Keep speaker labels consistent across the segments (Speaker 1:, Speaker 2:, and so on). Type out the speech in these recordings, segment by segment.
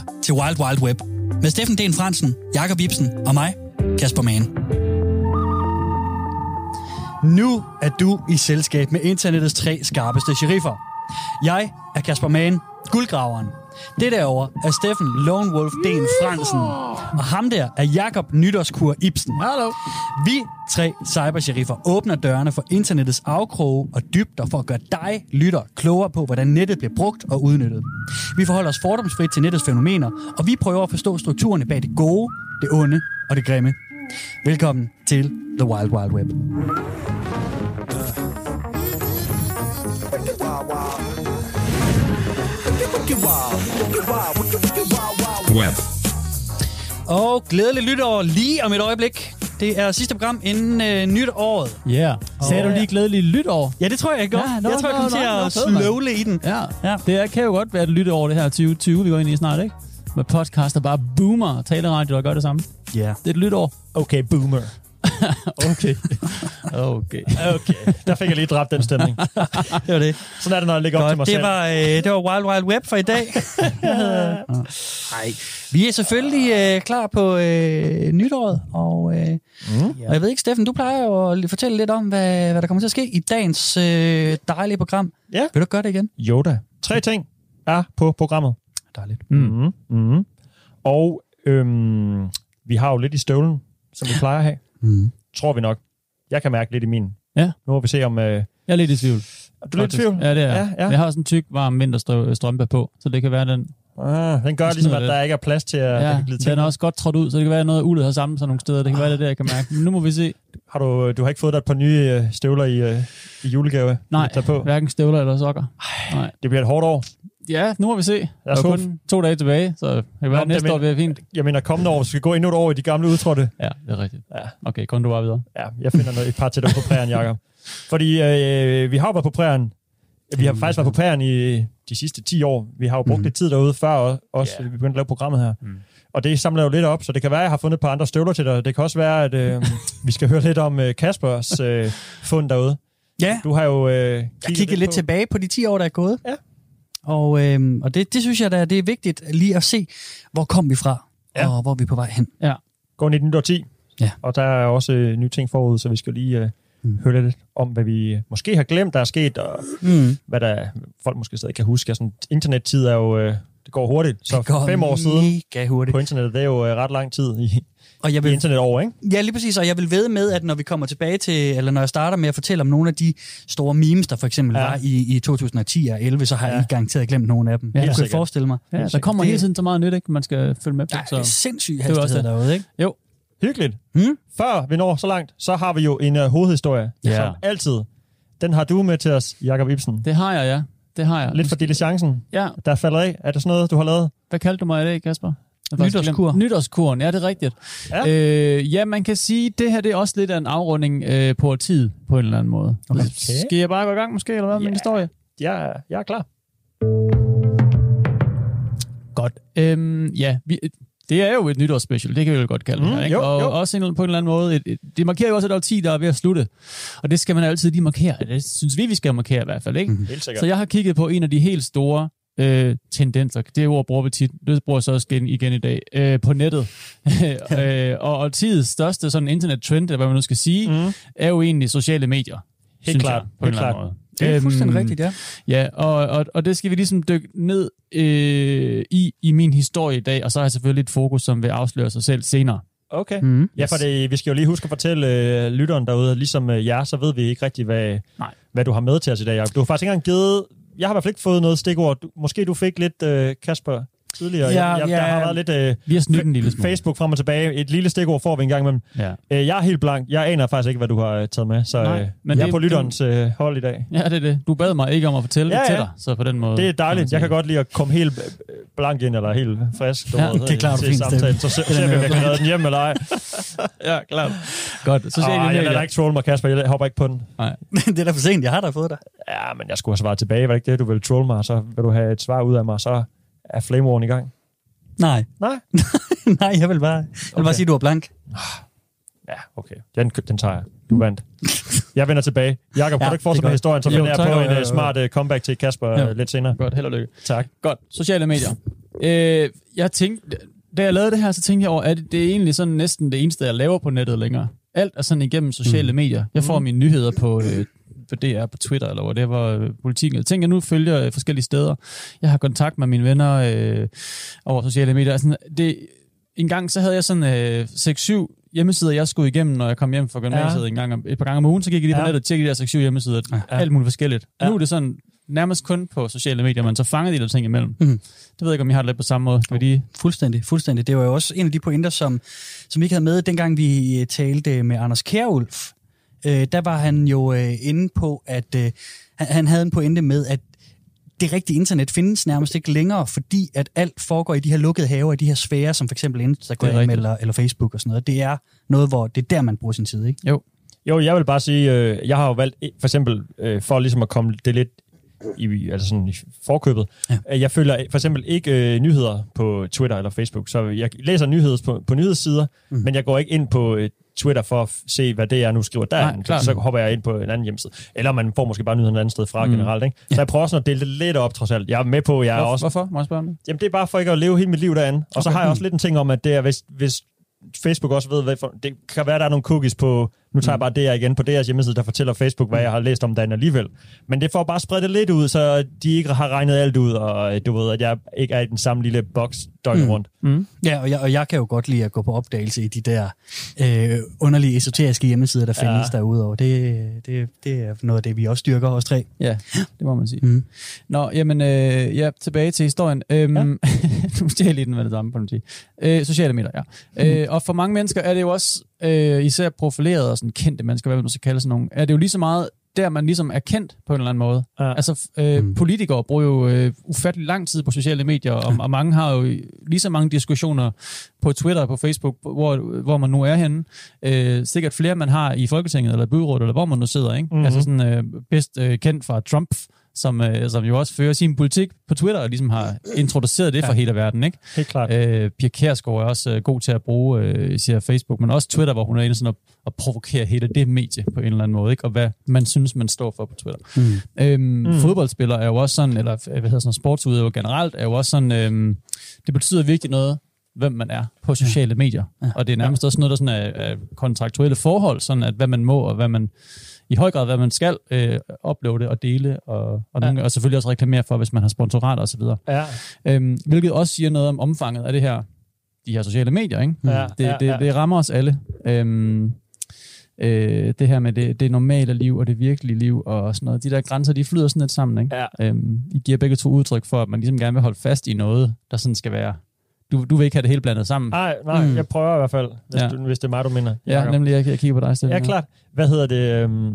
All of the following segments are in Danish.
Speaker 1: lytter til Wild Wild Web med Steffen Den Fransen, Jakob Ibsen og mig, Kasper Mann. Nu er du i selskab med internettets tre skarpeste sheriffer. Jeg er Kasper Mann, guldgraveren. Det derovre er Steffen Lone Wolf Den Fransen. Og ham der er Jakob Nytårskur Ibsen.
Speaker 2: Hallo.
Speaker 1: Vi tre cybersheriffer åbner dørene for internettets afkroge og dybder for at gøre dig, lytter, klogere på, hvordan nettet bliver brugt og udnyttet. Vi forholder os fordomsfrit til nettets fænomener, og vi prøver at forstå strukturerne bag det gode, det onde og det grimme. Velkommen til The Wild Wild Web.
Speaker 3: Web.
Speaker 1: Og glædelig lytår lige om et øjeblik. Det er sidste program inden øh, nytåret.
Speaker 2: Ja. Yeah. Sagde du lige glædelig lytår?
Speaker 1: Ja, det tror jeg, jeg gjorde.
Speaker 2: Ja, nå,
Speaker 1: jeg tror, jeg kom
Speaker 2: nå,
Speaker 1: til at slowle i den.
Speaker 2: Ja.
Speaker 1: Ja.
Speaker 2: Det er, kan jo godt være et lytte over det her 2020, vi går ind i snart, ikke? Med podcast, der bare boomer og taleradio, der gør det samme.
Speaker 1: Ja.
Speaker 2: Det er et lytår.
Speaker 4: Okay, boomer.
Speaker 2: Okay. okay.
Speaker 4: Okay, der fik jeg lige dræbt den stemning.
Speaker 1: Det var det.
Speaker 4: Sådan er det, når jeg ligger op til
Speaker 1: Godt,
Speaker 4: mig
Speaker 1: det
Speaker 4: selv.
Speaker 1: var, øh, det var Wild Wild Web for i dag. Nej. Vi er selvfølgelig øh, klar på øh, nytåret, og, øh,
Speaker 4: Mm.
Speaker 1: og jeg ved ikke, Steffen, du plejer jo at fortælle lidt om, hvad, hvad der kommer til at ske i dagens øh, dejlige program.
Speaker 4: Ja.
Speaker 1: Vil du gøre det igen?
Speaker 4: Yoda. Tre ting er på programmet.
Speaker 1: Dejligt.
Speaker 2: Mm.
Speaker 4: Mm. Mm. Og øhm, vi har jo lidt i støvlen, som vi plejer at have.
Speaker 1: Mm.
Speaker 4: Tror vi nok. Jeg kan mærke lidt i min.
Speaker 2: Ja.
Speaker 4: Nu må vi se om... Øh,
Speaker 2: Jeg er lidt i tvivl.
Speaker 4: er du lidt i tvivl?
Speaker 2: Ja, det er
Speaker 4: Ja,
Speaker 2: jeg.
Speaker 4: ja.
Speaker 2: Jeg har sådan en tyk, varm vinterstrømpe på, så det kan være, den,
Speaker 4: Ah, den gør ligesom, at der ikke er plads til at
Speaker 2: ja,
Speaker 4: glide ting.
Speaker 2: den er også godt trådt ud, så det kan være, at noget af uldet har samlet sig nogle steder. Det kan være, det er det, jeg kan mærke. Men nu må vi se.
Speaker 4: Har du, du har ikke fået dig et par nye øh, støvler i, øh, i julegave?
Speaker 2: Nej,
Speaker 4: på.
Speaker 2: hverken støvler eller sokker. Nej.
Speaker 4: Det bliver et hårdt år.
Speaker 2: Ja, nu må vi se. Der er kun to dage tilbage, så det kan være,
Speaker 4: Nå,
Speaker 2: næste
Speaker 4: det
Speaker 2: år bliver fint.
Speaker 4: Jeg mener, kommende år, vi skal gå endnu et år i de gamle udtrådte.
Speaker 2: Ja, det er rigtigt.
Speaker 4: Ja.
Speaker 2: Okay, kun du bare videre.
Speaker 4: Ja, jeg finder noget, et par til dig på prærien, Jacob. Fordi øh, vi har jo været på prærien. Vi har faktisk været på prærien i de sidste 10 år. Vi har jo brugt
Speaker 1: Mhm.
Speaker 4: lidt tid derude, før også også
Speaker 2: Ja.
Speaker 4: vi begyndte at lave programmet her.
Speaker 2: Mm.
Speaker 4: Og det samler jo lidt op, så det kan være, at jeg har fundet et par andre støvler til dig. Det kan også være, at øh, vi skal høre lidt om øh, Kaspers øh, fund derude.
Speaker 1: Ja,
Speaker 4: Du har jo øh,
Speaker 1: jeg kiggede lidt
Speaker 4: på.
Speaker 1: tilbage på de 10 år, der er gået.
Speaker 4: Ja.
Speaker 1: Og, øh, og det, det synes jeg da, det er vigtigt lige at se, hvor kom vi fra,
Speaker 4: Ja.
Speaker 1: og hvor er vi på vej hen.
Speaker 4: Går ind i den 10.
Speaker 1: Ja.
Speaker 4: Og der er også øh, nye ting forud, så vi skal lige øh,
Speaker 1: Mm.
Speaker 4: høre lidt om, hvad vi øh, måske har glemt, der er sket, og
Speaker 1: Mm.
Speaker 4: hvad der folk måske stadig kan huske. Altså, internettid er jo, øh, det går hurtigt. Så
Speaker 1: Det går
Speaker 4: fem år siden
Speaker 1: hurtigt.
Speaker 4: på internettet, det er jo øh, ret lang tid i,
Speaker 1: Og jeg
Speaker 4: i
Speaker 1: vil
Speaker 4: internetår, ikke?
Speaker 1: Ja, lige præcis, og jeg vil ved med, at når vi kommer tilbage til, eller når jeg starter med at fortælle om nogle af de store memes, der for eksempel ja. Var i, i 2010 og 11, så har ja. Jeg garanteret glemt nogle af dem.
Speaker 2: Ja,
Speaker 1: det kunne jeg forestille mig.
Speaker 2: Ja, der kommer
Speaker 1: Det-
Speaker 2: hele tiden så meget nyt, ikke? Man skal følge med på.
Speaker 1: Ja, det er
Speaker 2: Så.
Speaker 1: sindssyg
Speaker 2: var også
Speaker 1: hastighed
Speaker 2: det.
Speaker 1: derude, ikke?
Speaker 2: Jo,
Speaker 4: Hyggeligt.
Speaker 1: Hmm?
Speaker 4: Før vi når så langt, så har vi jo en uh, hovedhistorie,
Speaker 2: Ja.
Speaker 4: som altid. Den har du med til os, Jakob Ibsen.
Speaker 2: det har jeg, ja. Det har jeg.
Speaker 4: Lidt for diligencen,
Speaker 2: Ja,
Speaker 4: der falder af. Er det sådan noget, du har lavet?
Speaker 2: hvad kaldte du mig i dag, Kasper?
Speaker 1: Nytårskur.
Speaker 2: Nytårskuren, ja, det er rigtigt.
Speaker 4: Ja.
Speaker 2: Øh, ja, man kan sige, det her det er også lidt af en afrunding øh, på tid, på en eller anden måde.
Speaker 4: Okay.
Speaker 2: Skal jeg bare gå i gang måske, eller hvad med
Speaker 4: Ja.
Speaker 2: min historie?
Speaker 4: Jeg, er- jeg er klar.
Speaker 2: Godt. Øhm, ja, vi, det er jo et nytårsspecial, det kan vi jo godt kalde det
Speaker 4: Mm,
Speaker 2: her, ikke?
Speaker 4: jo,
Speaker 2: og
Speaker 4: jo.
Speaker 2: også en, på en eller anden måde, et, et, det markerer jo også et årti, der er ved at slutte. Og det skal man altid lige markere. Det synes vi, vi skal markere i hvert fald, ikke?
Speaker 1: Mhm.
Speaker 4: Helt sikkert.
Speaker 2: Så jeg har kigget på en af de helt store øh, tendenser. Det ord bruger vi tit. Det bruger jeg så også igen, igen i dag. Øh, på nettet. øh, og, og tidets største sådan internet-trend, eller hvad man nu skal sige, mm. Er jo egentlig sociale medier.
Speaker 4: Helt klart.
Speaker 2: Jeg, på en
Speaker 4: Helt
Speaker 2: eller anden
Speaker 4: klart.
Speaker 2: måde.
Speaker 1: Det er fuldstændig
Speaker 2: Øhm,
Speaker 1: rigtigt, ja.
Speaker 2: Ja, og, og, og det skal vi ligesom dykke ned øh, i, i min historie i dag, og så har jeg selvfølgelig et fokus, som vil afsløre sig selv senere.
Speaker 4: Okay.
Speaker 1: Mm.
Speaker 4: Ja, for det, vi skal jo lige huske at fortælle øh, lytteren derude, at ligesom øh, jer, så ved vi ikke rigtig, hvad,
Speaker 2: Nej.
Speaker 4: hvad du har med til os i dag. Jacob. Du har faktisk ikke engang givet... Jeg har i hvert fald ikke fået noget stikord. Du, måske du fik lidt, øh, Kasper, tidligere.
Speaker 1: Ja,
Speaker 4: jeg, jeg,
Speaker 1: ja.
Speaker 4: Der har været lidt øh,
Speaker 2: Vi har snydt en lille smule.
Speaker 4: Facebook frem og tilbage. Et lille stikord får vi en gang imellem.
Speaker 2: Ja.
Speaker 4: Øh, jeg er helt blank. Jeg aner faktisk ikke, hvad du har øh, taget med. Så
Speaker 2: Nej,
Speaker 4: øh,
Speaker 2: men
Speaker 4: jeg er
Speaker 2: det-
Speaker 4: på lytterens øh, hold i dag.
Speaker 2: ja, det er det. Du bad mig ikke om at fortælle
Speaker 4: Ja,
Speaker 2: det til
Speaker 4: ja.
Speaker 2: dig, så på den måde...
Speaker 4: Det er dejligt. Jeg
Speaker 2: sige.
Speaker 4: kan godt lide at komme helt øh, blank ind, eller helt frisk. du
Speaker 2: Ja,
Speaker 4: ved,
Speaker 1: det klarer du
Speaker 4: til samtalen. Så ser, ser vi, om jeg kan redde den hjem eller ej. ja, klart.
Speaker 2: Godt. Sociale
Speaker 4: Ej, jeg
Speaker 2: medier.
Speaker 4: lader ikke trolle mig, Kasper. Jeg hopper ikke på den.
Speaker 2: Nej.
Speaker 1: det er da for sent, jeg har da fået dig.
Speaker 4: Ja, men jeg skulle have svaret tilbage. Var det ikke det, du vil trolle mig, så vil du have et svar ud af mig, så er flame warren i gang.
Speaker 1: Nej,
Speaker 4: Nej?
Speaker 1: nej, jeg vil bare, jeg vil bare
Speaker 4: Okay.
Speaker 1: sige, at du er blank.
Speaker 4: Ja, okay. Den, den tager jeg. Du vandt. Jeg vender tilbage. Jakob,
Speaker 1: Ja,
Speaker 4: kan du ikke fortsætte med historien, så
Speaker 2: Jo,
Speaker 4: vender jeg på
Speaker 2: Jo,
Speaker 4: en
Speaker 2: jo, jo.
Speaker 4: smart uh, comeback til Kasper
Speaker 2: Jo.
Speaker 4: uh, lidt senere.
Speaker 2: Godt, held og lykke.
Speaker 4: Tak.
Speaker 2: Godt. Sociale medier. Øh, jeg tænkte, da jeg lavede det her, så tænkte jeg over, at det er egentlig sådan næsten det eneste, jeg laver på nettet længere. Alt er sådan igennem sociale mm. medier. Jeg får mine nyheder på, øh, på DR, på Twitter, eller hvor det var politikken. Tænker, jeg nu følger øh, forskellige steder. Jeg har kontakt med mine venner øh, over sociale medier. Altså, det, en gang så havde jeg sådan øh, 6-7 hjemmesider, jeg skulle igennem, når jeg kom hjem fra gymnasiet ja. en gang, et par gange om ugen, så gik jeg lige på ja. nettet og tjekkede de der 6-7 hjemmesider. Ja. Alt muligt forskelligt. Ja. Nu er det sådan nærmest kun på sociale medier, man så fanger de der ting imellem. Mm. Det ved jeg ikke, om I har det lidt på samme måde. Skal de...
Speaker 1: Fuldstændig, fuldstændig. Det var jo også en af de pointer, som, som vi ikke havde med, dengang vi talte med Anders Kjærulf. Øh, der var han jo øh, inde på, at øh, han, han havde en pointe med, at det rigtige internet findes nærmest ikke længere, fordi at alt foregår i de her lukkede haver, i de her sfære, som for eksempel Instagram eller, eller Facebook og sådan noget. Det er noget, hvor det er der, man bruger sin tid, ikke?
Speaker 2: Jo.
Speaker 4: Jo, jeg vil bare sige, øh, jeg har jo valgt, for eksempel, øh, for ligesom at komme det lidt i, altså sådan i forkøbet. Ja. Jeg følger for eksempel ikke øh, nyheder på Twitter eller Facebook, så jeg læser nyheder på, på nyhedssider, mm. men jeg går ikke ind på øh, Twitter for at se, hvad det er, nu skriver der. Nej, så, hopper jeg ind på en anden hjemmeside. Eller man får måske bare nyheden et andet sted fra mm. generelt. Ikke? Så jeg prøver sådan at dele det lidt op, trods alt. Jeg er med på, jeg
Speaker 2: er
Speaker 4: også...
Speaker 2: Hvorfor? Må jeg spørge det?
Speaker 4: Jamen, det er bare for ikke at leve hele mit liv derinde. Og okay. så har jeg også lidt en ting om, at det er, hvis, hvis Facebook også ved, hvad for, det kan være, der er nogle cookies på, nu tager jeg mm. bare det her igen på deres hjemmeside, der fortæller Facebook, hvad jeg har læst om dagen alligevel. Men det får bare spredt det lidt ud, så de ikke har regnet alt ud, og du ved, at jeg ikke er i den samme lille boks døgnet mm. rundt.
Speaker 1: Mm. Ja, og jeg, og jeg kan jo godt lide at gå på opdagelse i de der øh, underlige esoteriske hjemmesider, der findes ja. derude. Og det, det, det er noget af det, vi også styrker os tre.
Speaker 2: Ja, det må man sige. Mm. Nå, jamen, øh, ja, tilbage til historien. Øhm, ja. nu stjæler lige den med det samme, på sige. Øh, sociale medier, ja. Mm. Øh, og for mange mennesker er det jo også, øh, især profilerede og sådan kendte mennesker, hvad man skal kalde sådan nogle, er det jo lige så meget der, man ligesom er kendt på en eller anden måde. Ja. Altså, øh, mm. politikere bruger jo øh, ufattelig lang tid på sociale medier, og, og mange har jo lige så mange diskussioner på Twitter og på Facebook, hvor, hvor man nu er henne. Øh, sikkert flere, man har i Folketinget eller byrådet, eller hvor man nu sidder. Ikke? Mm-hmm. Altså sådan øh, bedst øh, kendt fra Trump, som, øh, som jo også fører sin politik på Twitter, og ligesom har introduceret det for ja. hele verden. Ikke?
Speaker 4: Helt klart.
Speaker 2: Øh, Pia Kjærsgaard er også øh, god til at bruge øh, siger Facebook, men også Twitter, hvor hun er inde sådan at, at provokere hele det medie på en eller anden måde, ikke? og hvad man synes, man står for på Twitter. Mm. Øhm, mm. Fodboldspillere er jo også sådan, eller hvad hedder sådan, sportsudøver generelt, er jo også sådan, øh, det betyder virkelig noget, hvem man er på sociale ja. medier. Ja. Og det er nærmest ja. også noget, der sådan er, er kontraktuelle forhold, sådan at hvad man må og hvad man i høj grad, hvad man skal øh, uploade og dele, og, og, ja. nogle, og selvfølgelig også reklamere for, hvis man har sponsorater osv. Ja. Øhm, hvilket også siger noget om omfanget af det her, de her sociale medier. Ikke? Ja, det, ja, det, ja. det rammer os alle. Øhm, øh, det her med det, det normale liv og det virkelige liv og sådan noget. De der grænser, de flyder sådan lidt sammen. Ikke? Ja. Øhm, I giver begge to udtryk for, at man ligesom gerne vil holde fast i noget, der sådan skal være du, du vil ikke have det hele blandet sammen.
Speaker 4: Nej, nej, mm. jeg prøver i hvert fald, hvis, ja. du, hvis det er mig, du mener.
Speaker 2: Ja, Jacob. nemlig, jeg, jeg kigger på dig.
Speaker 4: Steffen. Ja, klart. Hvad hedder det? Øhm,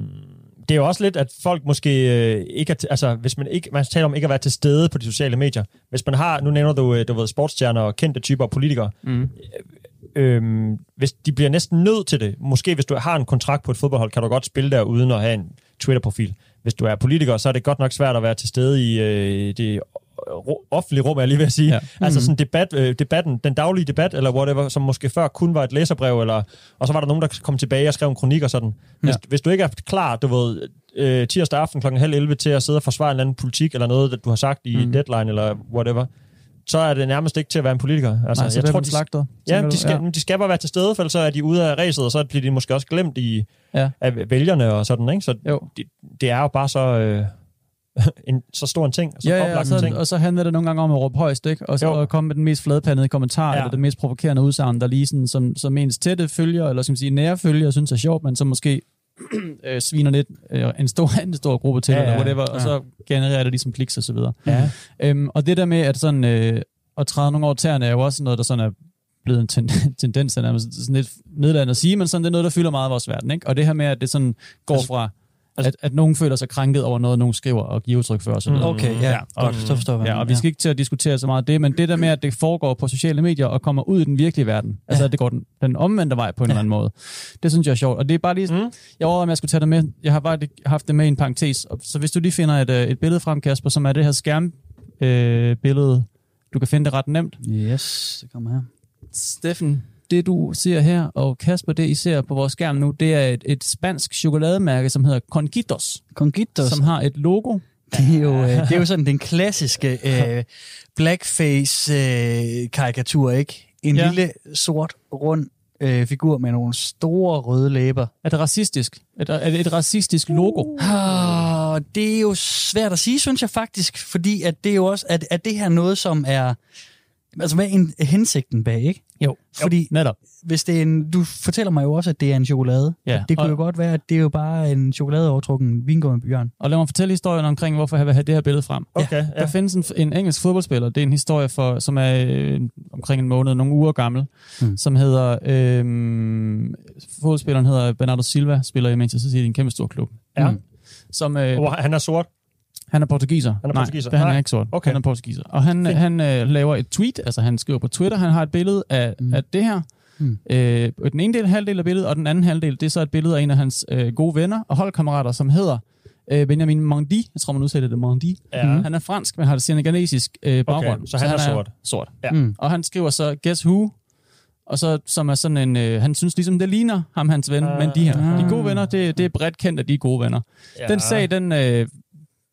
Speaker 4: det er jo også lidt, at folk måske øh, ikke er, altså hvis man ikke, man taler om ikke at være til stede på de sociale medier. Hvis man har, nu nævner du, øh, du ved, sportsstjerner og kendte typer politikere, mm. øh, hvis de bliver næsten nødt til det, måske hvis du har en kontrakt på et fodboldhold, kan du godt spille der uden at have en Twitter-profil. Hvis du er politiker, så er det godt nok svært at være til stede i øh, det offentlige rum, er jeg lige ved at sige. Ja. Mm. Altså sådan debat, øh, debatten, den daglige debat, eller whatever, som måske før kun var et læserbrev, eller, og så var der nogen, der kom tilbage og skrev en kronik og sådan. Hvis, ja. hvis du ikke er klar, du ved, øh, tirsdag aften klokken halv 11 til at sidde og forsvare en eller anden politik, eller noget, du har sagt i mm. deadline, eller whatever, så er det nærmest ikke til at være en politiker.
Speaker 2: Altså, Nej, så jeg tror, de,
Speaker 4: slagter, ja, de skal, ja. de skal bare være til stede, for så er de ude af ræset, og så bliver de måske også glemt i, ja. af vælgerne og sådan, ikke? Så jo. Det, det er jo bare så... Øh, en, så stor en ting, så
Speaker 2: ja, ja, og, så, ting. og så handler det nogle gange om at råbe højst, ikke? og så jo. at komme med den mest fladpandede kommentar, ja. eller det mest provokerende udsagn, der lige sådan, som, som ens tætte følger, eller som sige nære følger, synes er sjovt, men så måske øh, sviner lidt øh, en, stor, en stor gruppe til, ja, ja, eller whatever, ja. og så genererer det ligesom kliks og så videre. Ja. Øhm, og det der med, at sådan, øh, at træde nogle år tæerne, er jo også noget, der sådan er blevet en ten, tendens, der er sådan lidt nedladende at sige, men sådan, det er noget, der fylder meget af vores verden. Ikke? Og det her med, at det sådan går altså, fra Altså, at, at nogen føler sig krænket over noget, nogen skriver og giver udtryk for osv.
Speaker 1: Okay, ja, ja og, godt, så forstår jeg.
Speaker 2: Ja, og vi skal ikke til at diskutere så meget det, men det der med, at det foregår på sociale medier og kommer ud i den virkelige verden, ja. altså at det går den, den omvendte vej på en ja. eller anden måde, det synes jeg er sjovt. Og det er bare lige, mm. jeg overvejer, om jeg skulle tage det med. Jeg har bare haft det med i en parentes, så hvis du lige finder et, øh, et billede frem, Kasper, som er det her skærmbillede, øh, du kan finde det ret nemt.
Speaker 1: Yes, det kommer her.
Speaker 2: Steffen, det du ser her, og Kasper, det I ser på vores skærm nu, det er et, et spansk chokolademærke, som hedder Conquitos.
Speaker 1: Conquitos.
Speaker 2: Som har et logo
Speaker 1: Det er jo, øh, det er jo sådan den klassiske øh, blackface-karikatur, ikke? En
Speaker 2: Ja.
Speaker 1: lille sort, rund øh, figur med nogle store røde læber.
Speaker 2: Er det racistisk? Er det, er det et racistisk logo?
Speaker 1: Ah, det er jo svært at sige, synes jeg faktisk, fordi at det er jo også, at, at det her noget, som er, altså hvad er en, hensigten bag, ikke?
Speaker 2: Jo.
Speaker 1: Fordi
Speaker 2: Netop.
Speaker 1: hvis det er en, du fortæller mig jo også, at det er en chokolade.
Speaker 2: Ja,
Speaker 1: Det kunne
Speaker 2: og-
Speaker 1: jo godt være, at det er jo bare en chokoladeovertrukken vingummi-bjørn.
Speaker 2: Og lad mig fortælle historien omkring, hvorfor jeg vil have det her billede frem.
Speaker 4: Okay,
Speaker 2: Der
Speaker 4: ja.
Speaker 2: findes en, en engelsk fodboldspiller, det er en historie, for, som er øh, omkring en måned, nogle uger gammel, mm. Som hedder, øh, fodboldspilleren hedder Bernardo Silva, spiller i Manchester City, en kæmpe stor klub.
Speaker 4: Ja.
Speaker 2: Mm. Som, øh,
Speaker 4: Hvor han er sort.
Speaker 2: Han er portugiser.
Speaker 4: Han er
Speaker 2: Nej,
Speaker 4: portugiser.
Speaker 2: det, han
Speaker 4: Nej.
Speaker 2: er ikke sort.
Speaker 4: Okay.
Speaker 2: Han er portugiser. Og han,
Speaker 4: Fint.
Speaker 2: han øh, laver et tweet, altså han skriver på Twitter, han har et billede af, mm.
Speaker 1: Mm.
Speaker 2: af det her.
Speaker 1: Mm.
Speaker 2: Øh, den ene del, halvdel af billedet, og den anden halvdel, det er så et billede af en af hans øh, gode venner og holdkammerater, som hedder øh, Benjamin Mondi. Jeg tror, man udsætter det Mondi.
Speaker 4: Ja.
Speaker 2: Han er fransk, men har det senegalesisk øh, baggrund.
Speaker 4: så han er sort.
Speaker 2: sort.
Speaker 4: Ja.
Speaker 1: Mm.
Speaker 2: Og han skriver så, guess who? Og så, som er sådan en, øh, han synes ligesom, det ligner ham, hans ven,
Speaker 4: Ah.
Speaker 2: men de her,
Speaker 1: Ah.
Speaker 2: de gode venner, det, det er bredt kendt, at de er gode venner.
Speaker 4: Ja.
Speaker 2: Den sag, den, øh,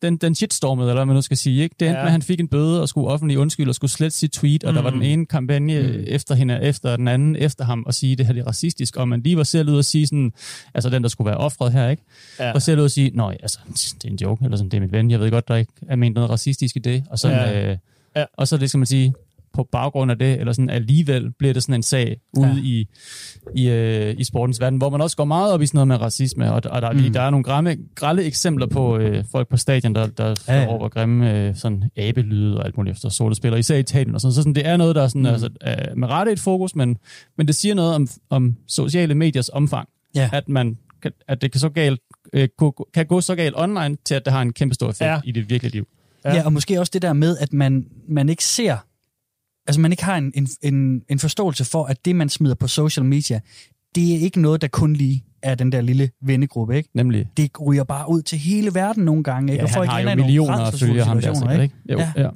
Speaker 2: den, den shitstormede, eller hvad man nu skal sige. Ikke? Det endte
Speaker 4: Ja.
Speaker 2: med, at han fik en bøde og skulle offentlig undskylde og skulle slette sit tweet, og mm. der var
Speaker 4: Mm.
Speaker 2: den ene kampagne mm. efter hende, efter den anden, efter ham, og sige, det her det er racistisk, og man lige var selv ud og sige sådan, altså den, der skulle være offret her, ikke?
Speaker 4: Ja.
Speaker 2: Og selv ud og sige, nej, altså, det er en joke, eller sådan, det er mit ven, jeg ved godt, der ikke er ment noget racistisk i det, og sådan,
Speaker 4: ja.
Speaker 2: Øh,
Speaker 4: Ja.
Speaker 2: og så det skal man sige, på baggrund af det, eller sådan alligevel bliver det sådan en sag ude
Speaker 1: Ja.
Speaker 2: i, i, øh, i sportens verden, hvor man også går meget op i sådan noget med racisme, og, og der, mm. Der er nogle grimme, grælde eksempler på øh, folk på stadion, der, der,
Speaker 1: Ja, ja.
Speaker 2: råber grimme øh, sådan abelyde og alt muligt efter sorte spillere, især i Italien og sådan. Så sådan, det er noget, der er sådan, mm. Altså, øh, med rette et fokus, men, men det siger noget om, om sociale mediers omfang,
Speaker 1: Ja.
Speaker 2: at man at det kan, så galt, øh, kan gå så galt online, til at det har en kæmpe stor effekt
Speaker 4: Ja.
Speaker 2: i det virkelige liv.
Speaker 4: Ja.
Speaker 1: ja, og måske også det der med, at man, man ikke ser, altså man ikke har en, en, en, en forståelse for, at det, man smider på social media, det er ikke noget, der kun lige er den der lille vennegruppe, ikke?
Speaker 2: Nemlig,
Speaker 1: Det ryger bare ud til hele verden nogle gange, ikke?
Speaker 2: ja,
Speaker 1: og
Speaker 2: han
Speaker 1: folk
Speaker 2: har
Speaker 1: ender
Speaker 2: jo millioner af følgere, ham der sikkert, ikke? Jo,
Speaker 1: Ja.
Speaker 2: ja.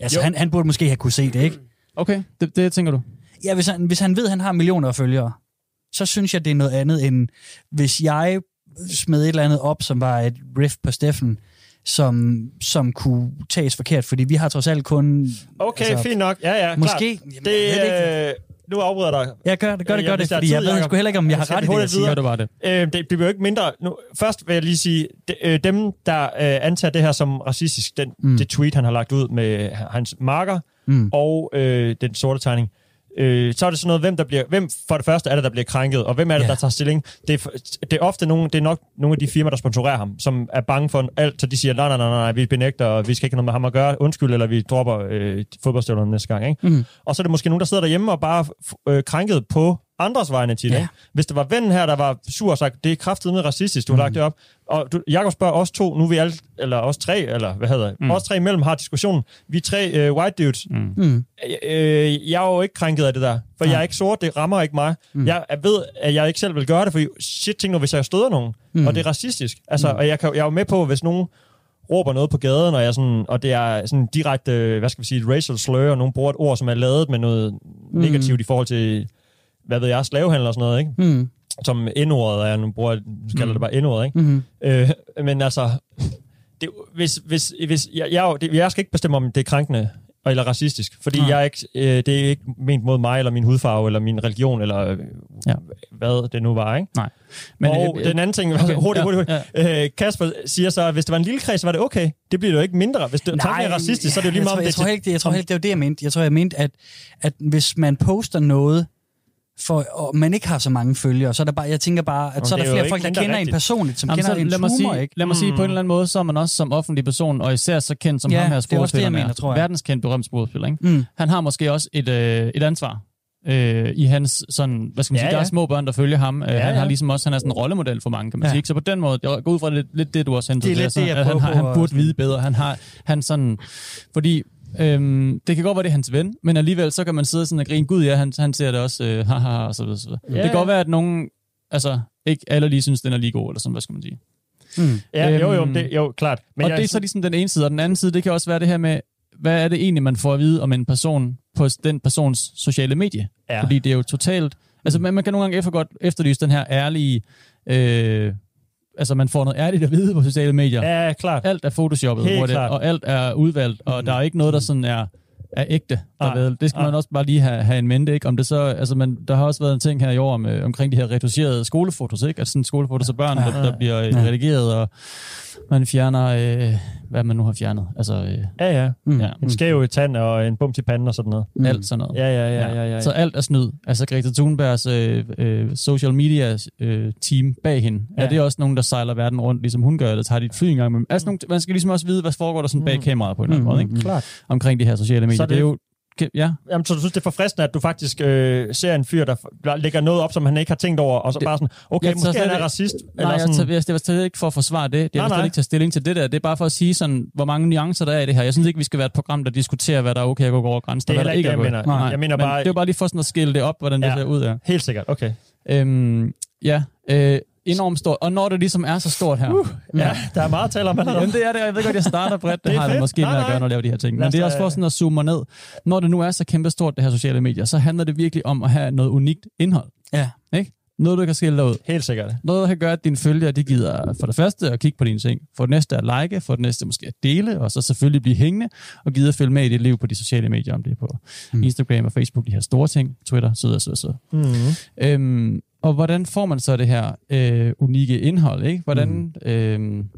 Speaker 1: Altså,
Speaker 4: Jo.
Speaker 1: han, han burde måske have kunne se det, ikke?
Speaker 2: Okay, det, det tænker du?
Speaker 1: Ja, hvis han, hvis han ved, at han har millioner af følgere, så synes jeg, det er noget andet end, hvis jeg smed et eller andet op, som var et riff på Steffen, som, som kunne tages forkert, fordi vi har trods alt kun...
Speaker 4: Okay,
Speaker 1: altså,
Speaker 4: fint nok. Ja, ja,
Speaker 1: Måske...
Speaker 4: klart.
Speaker 1: Jamen,
Speaker 4: Det,
Speaker 1: jeg ikke.
Speaker 4: øh, nu afbryder jeg dig.
Speaker 1: Ja, gør det, gør det, gør det, fordi jeg ved sgu heller ikke, om jeg har
Speaker 4: Skal
Speaker 1: ret i det, jeg
Speaker 4: hurtigt
Speaker 1: siger.
Speaker 2: Gør det bare det.
Speaker 4: Øh, det bliver jo ikke mindre. Nu, først vil jeg lige sige, de, øh, dem, der øh, antager det her som racistisk, den. Mm. det tweet, han har lagt ud med hans marker
Speaker 1: Mm.
Speaker 4: og øh, den sorte tegning, øh, så er det sådan noget, hvem, der bliver, hvem for det første er det, der bliver krænket, og hvem er det,
Speaker 1: Ja.
Speaker 4: der tager stilling. Det er, det er ofte nogle, det er nok nogle af de firmaer, der sponsorerer ham, som er bange for alt, så de siger, nej, nej, nej, nej, vi benægter, og vi skal ikke have noget med ham at gøre, undskyld, eller vi dropper øh, fodboldstøvlerne næste gang. Ikke?
Speaker 1: Mm.
Speaker 4: Og så er det måske nogen, der sidder derhjemme og bare øh, krænket på andres vegne til det.
Speaker 1: Ja.
Speaker 4: Hvis det var vennen her, der var sur og sagt, det er kraftigt med racistisk, du har
Speaker 1: Mm.
Speaker 4: lagt det op. Og du, Jakob spørger os to, nu er vi alle, eller os tre, eller hvad hedder det, mm. Os tre imellem har diskussionen. Vi er tre øh, white dudes.
Speaker 2: Mm.
Speaker 1: Mm.
Speaker 4: Øh, jeg er jo ikke krænket af det der, for
Speaker 1: Nej.
Speaker 4: jeg er ikke sort, det rammer ikke mig. Mm. Jeg ved, at jeg ikke selv vil gøre det, for shit, tænk nu, hvis jeg støder nogen, mm. Og det er racistisk. Altså, mm. og jeg, kan, jeg er jo med på, hvis nogen råber noget på gaden, og, jeg sådan, og det er sådan direkte, hvad skal vi sige, et racial slur, og nogen bruger et ord, som er lavet med noget mm. negativt i forhold til, hvad ved jeg, slavehandel og sådan noget, ikke?
Speaker 1: Mm.
Speaker 4: Som N-ordet er, nu bruger jeg, kalder det bare N-ordet, ikke?
Speaker 1: Mm.
Speaker 4: Øh, men altså, det, hvis, hvis, hvis, jeg, jeg, det, jeg skal ikke bestemme, om det er krænkende eller racistisk, fordi
Speaker 1: Nej.
Speaker 4: jeg er ikke, øh, det er ikke ment mod mig, eller min hudfarve, eller min religion, eller øh,
Speaker 2: Ja.
Speaker 4: hvad det nu var, ikke?
Speaker 2: Nej.
Speaker 4: Men, og
Speaker 2: øh,
Speaker 4: den anden ting, okay, hurtigt,
Speaker 2: ja,
Speaker 4: hurtigt, hurtigt. Øh, Kasper siger så, at hvis det var en lille kreds, var det okay. Det bliver det jo ikke mindre. Hvis det Nej, er racistisk, så er det jo lige
Speaker 1: jeg
Speaker 4: meget,
Speaker 1: tror,
Speaker 4: om det
Speaker 1: jeg tror, ikke, det, jeg tror ikke, det var det, jeg mente. Jeg tror, jeg mente, at, at hvis man poster noget, for, og man ikke har så mange følgere, så er der bare, jeg tænker bare, at
Speaker 4: Jamen,
Speaker 1: så er der
Speaker 4: er
Speaker 1: flere folk, der kender en
Speaker 4: rigtigt.
Speaker 1: personligt, som
Speaker 2: Jamen,
Speaker 1: kender
Speaker 2: så
Speaker 1: en
Speaker 2: lad mig,
Speaker 1: humor,
Speaker 2: sige,
Speaker 1: ikke?
Speaker 2: lad mig sige, på en
Speaker 4: Mm.
Speaker 2: eller anden måde, så er man også som offentlig person, og især så kendt som
Speaker 1: Ja,
Speaker 2: ham her
Speaker 1: er
Speaker 2: skuespilleren
Speaker 1: mener,
Speaker 2: er,
Speaker 1: tror jeg.
Speaker 2: verdenskendt berømt skuespiller, ikke?
Speaker 1: Mm.
Speaker 2: Han har måske også et, øh, et ansvar øh, i hans sådan, hvad skal man
Speaker 4: Ja,
Speaker 2: sige, der er
Speaker 4: ja.
Speaker 2: små børn, der følger ham. Øh,
Speaker 4: Ja,
Speaker 2: han
Speaker 4: ja.
Speaker 2: har ligesom også, han er sådan en rollemodel for mange, kan man
Speaker 1: Ja.
Speaker 2: sige. Ikke? Så på den måde, jeg går ud fra det, lidt det, du også hentede
Speaker 1: Det er
Speaker 2: til,
Speaker 1: lidt det, jeg
Speaker 2: han, har, han burde vide bedre. Han har, han sådan, fordi Øhm, det kan godt være, det er hans ven, men alligevel så kan man sidde sådan og grine, gud ja, han, han ser det også, øh, haha, og så videre. Så videre.
Speaker 4: Ja,
Speaker 2: det kan
Speaker 4: ja.
Speaker 2: godt være, at nogen, altså, ikke alle lige synes, den er lige god, eller sådan, hvad skal man sige.
Speaker 1: Mm.
Speaker 4: Ja, jo, jo,
Speaker 2: Øhm,
Speaker 4: det, jo, klart.
Speaker 2: Men og
Speaker 4: jeg,
Speaker 2: det er så ligesom den ene side, og den anden side, det kan også være det her med, hvad er det egentlig, man får at vide om en person på den persons sociale medie?
Speaker 4: Ja.
Speaker 2: Fordi det er jo totalt... Altså, man, man kan nogle gange efter godt efterlyse den her ærlige... Øh, altså man får noget ærligt at vide på sociale medier.
Speaker 4: Ja, klart.
Speaker 2: Alt er photoshoppet,
Speaker 4: Helt
Speaker 2: hvor det,
Speaker 4: klart.
Speaker 2: og alt er udvalgt, og
Speaker 1: Mm.
Speaker 2: der er ikke noget, der sådan er, er ægte.
Speaker 4: Nej.
Speaker 2: Derved. Det skal
Speaker 4: Nej.
Speaker 2: man også bare lige have, have en mente, ikke? Om det så, altså man, der har også været en ting her i år med, omkring de her retuscherede skolefotos, ikke? Altså sådan skolefotos af børn,
Speaker 1: Ja.
Speaker 2: der, der bliver øh,
Speaker 1: Ja.
Speaker 2: redigeret, og man fjerner, øh, hvad man nu har fjernet. Altså øh,
Speaker 4: Ja, ja.
Speaker 1: Mm.
Speaker 2: Ja.
Speaker 4: En skæv tand og en bum til panden og sådan noget.
Speaker 1: Mm.
Speaker 2: alt sådan noget.
Speaker 4: Ja, ja, ja, ja, ja. ja.
Speaker 2: Så alt er snyd. Altså Greta Thunbergs øh, øh, social media øh, team bag hende, ja. Er det også nogen, der sejler verden rundt, ligesom hun gør, eller tager de et fly engang med Altså nogle, man skal ligesom også vide, hvad foregår der sådan bag
Speaker 4: Mm.
Speaker 2: kameraet på en eller anden måde, ikke?
Speaker 4: Klart.
Speaker 2: omkring de her sociale medier.
Speaker 4: Så
Speaker 2: det-
Speaker 4: det
Speaker 2: er jo... Ja,
Speaker 4: Jamen, så du synes, det er forfriskende, at du faktisk øh, ser en fyr, der lægger noget op, som han ikke har tænkt over, og så
Speaker 2: Det-
Speaker 4: bare sådan, okay,
Speaker 2: Jeg tager
Speaker 4: måske han er racist.
Speaker 2: Nej, jeg
Speaker 4: sådan,
Speaker 2: tager, det var slet ikke for at forsvare det. Jeg vil ikke tage stilling til det der. Det er bare for at sige, sådan, hvor mange nuancer der er i det her. Jeg synes ikke, vi skal være et program, der diskuterer, hvad der er okay at gå over grænsen.
Speaker 4: Det er
Speaker 2: og hvad der
Speaker 4: ikke det,
Speaker 2: er
Speaker 4: jeg
Speaker 2: okay.
Speaker 4: mener.
Speaker 2: Nej,
Speaker 4: Jeg mener
Speaker 2: men
Speaker 4: bare-
Speaker 2: Det er bare lige for sådan at skille det op, hvordan det
Speaker 4: Ja.
Speaker 2: ser ud. Ja.
Speaker 4: Helt sikkert, okay.
Speaker 2: Øhm, ja, øh, enormt stort. Og når det ligesom er så stort her, uh,
Speaker 4: Ja, der er meget at tale om allerede.
Speaker 2: Jamen, det er det, og jeg ved godt, jeg starter bredt. Det,
Speaker 4: Det
Speaker 2: har det måske
Speaker 4: Nej,
Speaker 2: med at gøre, når jeg laver de her ting. Men det er også for sådan at zoome ned. Når det nu er så kæmpe stort, det her sociale medier, så handler det virkelig om at have noget unikt indhold.
Speaker 1: Ja.
Speaker 2: Ikke? Noget, du kan skille dig ud.
Speaker 4: Helt sikkert.
Speaker 2: Noget, der kan gøre, at dine følgere, de gider for det første at kigge på dine ting, for det næste at like, for det næste måske at dele, og så selvfølgelig blive hængende, og gider at følge med i dit liv på de sociale medier, om det er på
Speaker 1: Mm.
Speaker 2: Instagram og Facebook, de her store ting, Twitter, så videre, så videre, så videre.
Speaker 4: Mm.
Speaker 2: Øhm, og hvordan får man så det her øh, unikke indhold? Ikke? Hvordan, mm. øhm,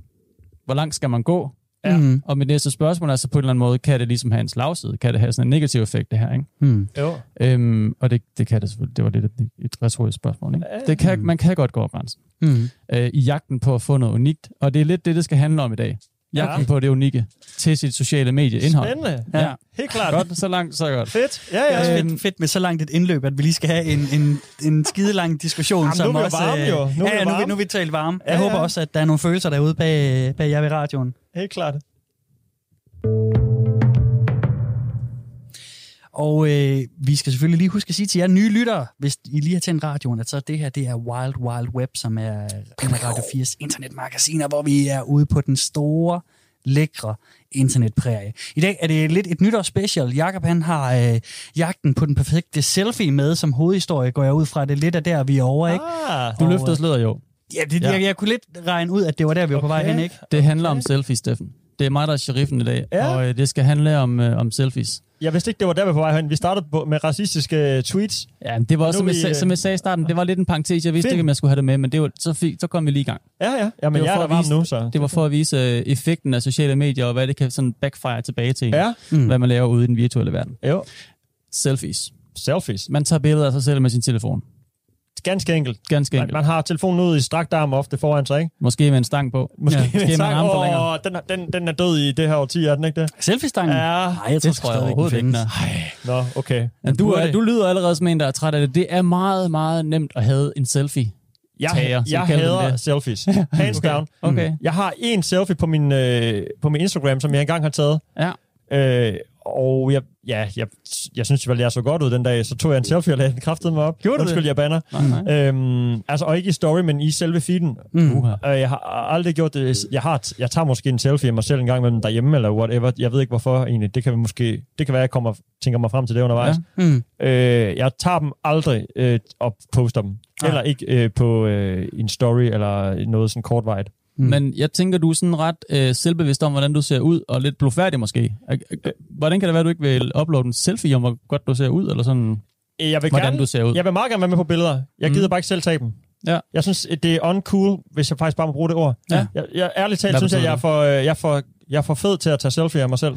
Speaker 2: hvor langt skal man gå?
Speaker 4: Ja.
Speaker 1: Mm.
Speaker 2: Og mit næste spørgsmål er så på en eller anden måde, kan det ligesom have en slagside? Kan det have sådan en negativ effekt, det her? Ikke?
Speaker 1: Mm.
Speaker 4: Jo.
Speaker 2: Øhm, og det, det kan det selvfølgelig. Det var lidt et, et retorisk spørgsmål. Ikke?
Speaker 4: Ja.
Speaker 2: Det kan, man kan godt gå over grænsen
Speaker 1: Mm.
Speaker 2: øh, i jagten på at få noget unikt. Og det er lidt det, det skal handle om i dag. Jagten
Speaker 4: Ja.
Speaker 2: på det unikke til sit sociale medieindhold.
Speaker 4: Spændende.
Speaker 2: Ja.
Speaker 4: Helt klart.
Speaker 2: Godt, så langt, så godt.
Speaker 4: Fedt. Ja,
Speaker 1: Det er også
Speaker 4: ja.
Speaker 1: fedt, fedt med så langt et indløb, at vi lige skal have en, en, en skide lang diskussion.
Speaker 4: Jamen, nu
Speaker 1: som
Speaker 4: er vi jo
Speaker 1: også,
Speaker 4: varme,
Speaker 1: øh,
Speaker 4: jo. Nu er vi
Speaker 1: ja, nu, er vi-
Speaker 4: varme.
Speaker 1: nu er vi talt varme.
Speaker 4: Ja,
Speaker 1: Jeg håber
Speaker 4: ja.
Speaker 1: også, at der er nogle følelser derude bag, bag jer ved radioen.
Speaker 4: Helt klart.
Speaker 1: Og øh, vi skal selvfølgelig lige huske at sige til jer nye lyttere, hvis I lige har tændt radioen, at så det her det er Wild Wild Web, som er en af Radio 4's internetmagasiner, hvor vi er ude på den store, lækre internetprærie. I dag er det lidt et nytårsspecial. Jakob han har øh, jagten på den perfekte selfie med som hovedhistorie, går jeg ud fra. Det er lidt af der, vi er over, ikke?
Speaker 4: Ah,
Speaker 2: Du
Speaker 1: Og,
Speaker 2: løftede
Speaker 1: øh,
Speaker 2: sløret jo.
Speaker 1: Ja, det,
Speaker 2: Ja.
Speaker 1: Jeg, jeg kunne lidt regne ud, at det var der, vi var på vej
Speaker 4: Okay.
Speaker 1: hen, ikke?
Speaker 2: Det handler om selfies, Steffen. Det er mig, der er sheriffen i dag,
Speaker 4: Ja.
Speaker 2: og øh, det skal handle om, øh, om selfies.
Speaker 4: Jeg vidste ikke, det var der, vi på vej hen. Vi startede på, med racistiske tweets.
Speaker 2: Ja, men det var også, som jeg,
Speaker 4: vi,
Speaker 2: sag,
Speaker 4: øh,
Speaker 2: som jeg sagde i starten, det var lidt en parentes. Jeg vidste
Speaker 4: Fedt.
Speaker 2: ikke, om jeg skulle have det med, men det var, så, fik, så kom vi lige i gang.
Speaker 4: Ja, ja.
Speaker 2: Det var
Speaker 4: jeg er
Speaker 2: for
Speaker 4: der
Speaker 2: at
Speaker 4: varm
Speaker 2: vise-
Speaker 4: nu, så.
Speaker 2: Det var for at vise øh, effekten af sociale medier, og hvad det kan sådan backfire tilbage til,
Speaker 4: Ja,
Speaker 1: Mm.
Speaker 2: hvad man laver ude i den virtuelle verden.
Speaker 4: jo.
Speaker 2: Selfies.
Speaker 4: Selfies.
Speaker 2: Man tager billeder af sig selv med sin telefon.
Speaker 4: Ganske enkelt.
Speaker 2: Ganske
Speaker 4: Man,
Speaker 2: enkelt.
Speaker 4: man har telefonen ud i strakt arm ofte foran sig, ikke?
Speaker 2: Måske med en stang på.
Speaker 4: Måske,
Speaker 1: Ja,
Speaker 2: måske med en længere.
Speaker 4: Åh, den, er- den, den er død i det her årti, er den ikke det?
Speaker 1: Selfie-stangen?
Speaker 4: Ja.
Speaker 1: Nej, jeg tror,
Speaker 2: Det tror jeg overhovedet ikke, er.
Speaker 4: Nå, okay.
Speaker 2: Men du, er, du lyder allerede som en, der er træt af det. Det er meget, meget nemt at have en selfie.
Speaker 4: Jeg,
Speaker 2: Tager,
Speaker 4: jeg hader
Speaker 2: det.
Speaker 4: selfies. Hands down.
Speaker 2: Okay.
Speaker 4: Jeg har en selfie på min, øh, på min Instagram, som jeg engang har taget.
Speaker 2: Ja.
Speaker 4: Øh, og jeg, ja, jeg, jeg synes vel, jeg så godt ud den dag, så tog jeg en selfie og lagde den kraftede mig op.
Speaker 2: Gjorde du
Speaker 4: Undskyld,
Speaker 2: det?
Speaker 4: jeg banner.
Speaker 2: Nej, nej.
Speaker 4: Øhm, altså, og ikke i story, men i selve feeden.
Speaker 1: Mm.
Speaker 4: Øh, jeg har aldrig gjort det. Jeg, har, jeg tager måske en selfie af mig selv en gang imellem derhjemme, eller whatever. Jeg ved ikke, hvorfor egentlig. Det kan vi måske, det kan være, jeg kommer, tænker mig frem til det undervejs.
Speaker 2: Ja.
Speaker 1: Mm.
Speaker 4: Øh, jeg tager dem aldrig øh, og poster dem.
Speaker 1: Ah.
Speaker 4: Eller ikke øh, på øh, en story, eller noget sådan kortvarigt.
Speaker 1: Mm.
Speaker 2: Men jeg tænker, du er sådan ret øh, selvbevidst om, hvordan du ser ud, og lidt blufærdig måske. Øh, øh, Hvordan kan det være, at du ikke vil uploade en selfie om, hvor godt du ser ud, eller sådan,
Speaker 4: Øh, Jeg vil,
Speaker 2: hvordan
Speaker 4: gerne,
Speaker 2: du ser ud?
Speaker 4: jeg vil meget gerne være med på billeder. Jeg gider
Speaker 2: Mm.
Speaker 4: bare ikke selv tage dem.
Speaker 2: Ja.
Speaker 4: Jeg synes, det er uncool, hvis jeg faktisk bare må bruge det ord.
Speaker 2: Ja.
Speaker 4: Jeg, jeg ærligt talt
Speaker 2: Hvad
Speaker 4: synes jeg,
Speaker 2: betyder
Speaker 4: jeg er, for, øh, jeg, er for, jeg er for fed til at tage selfie af mig selv.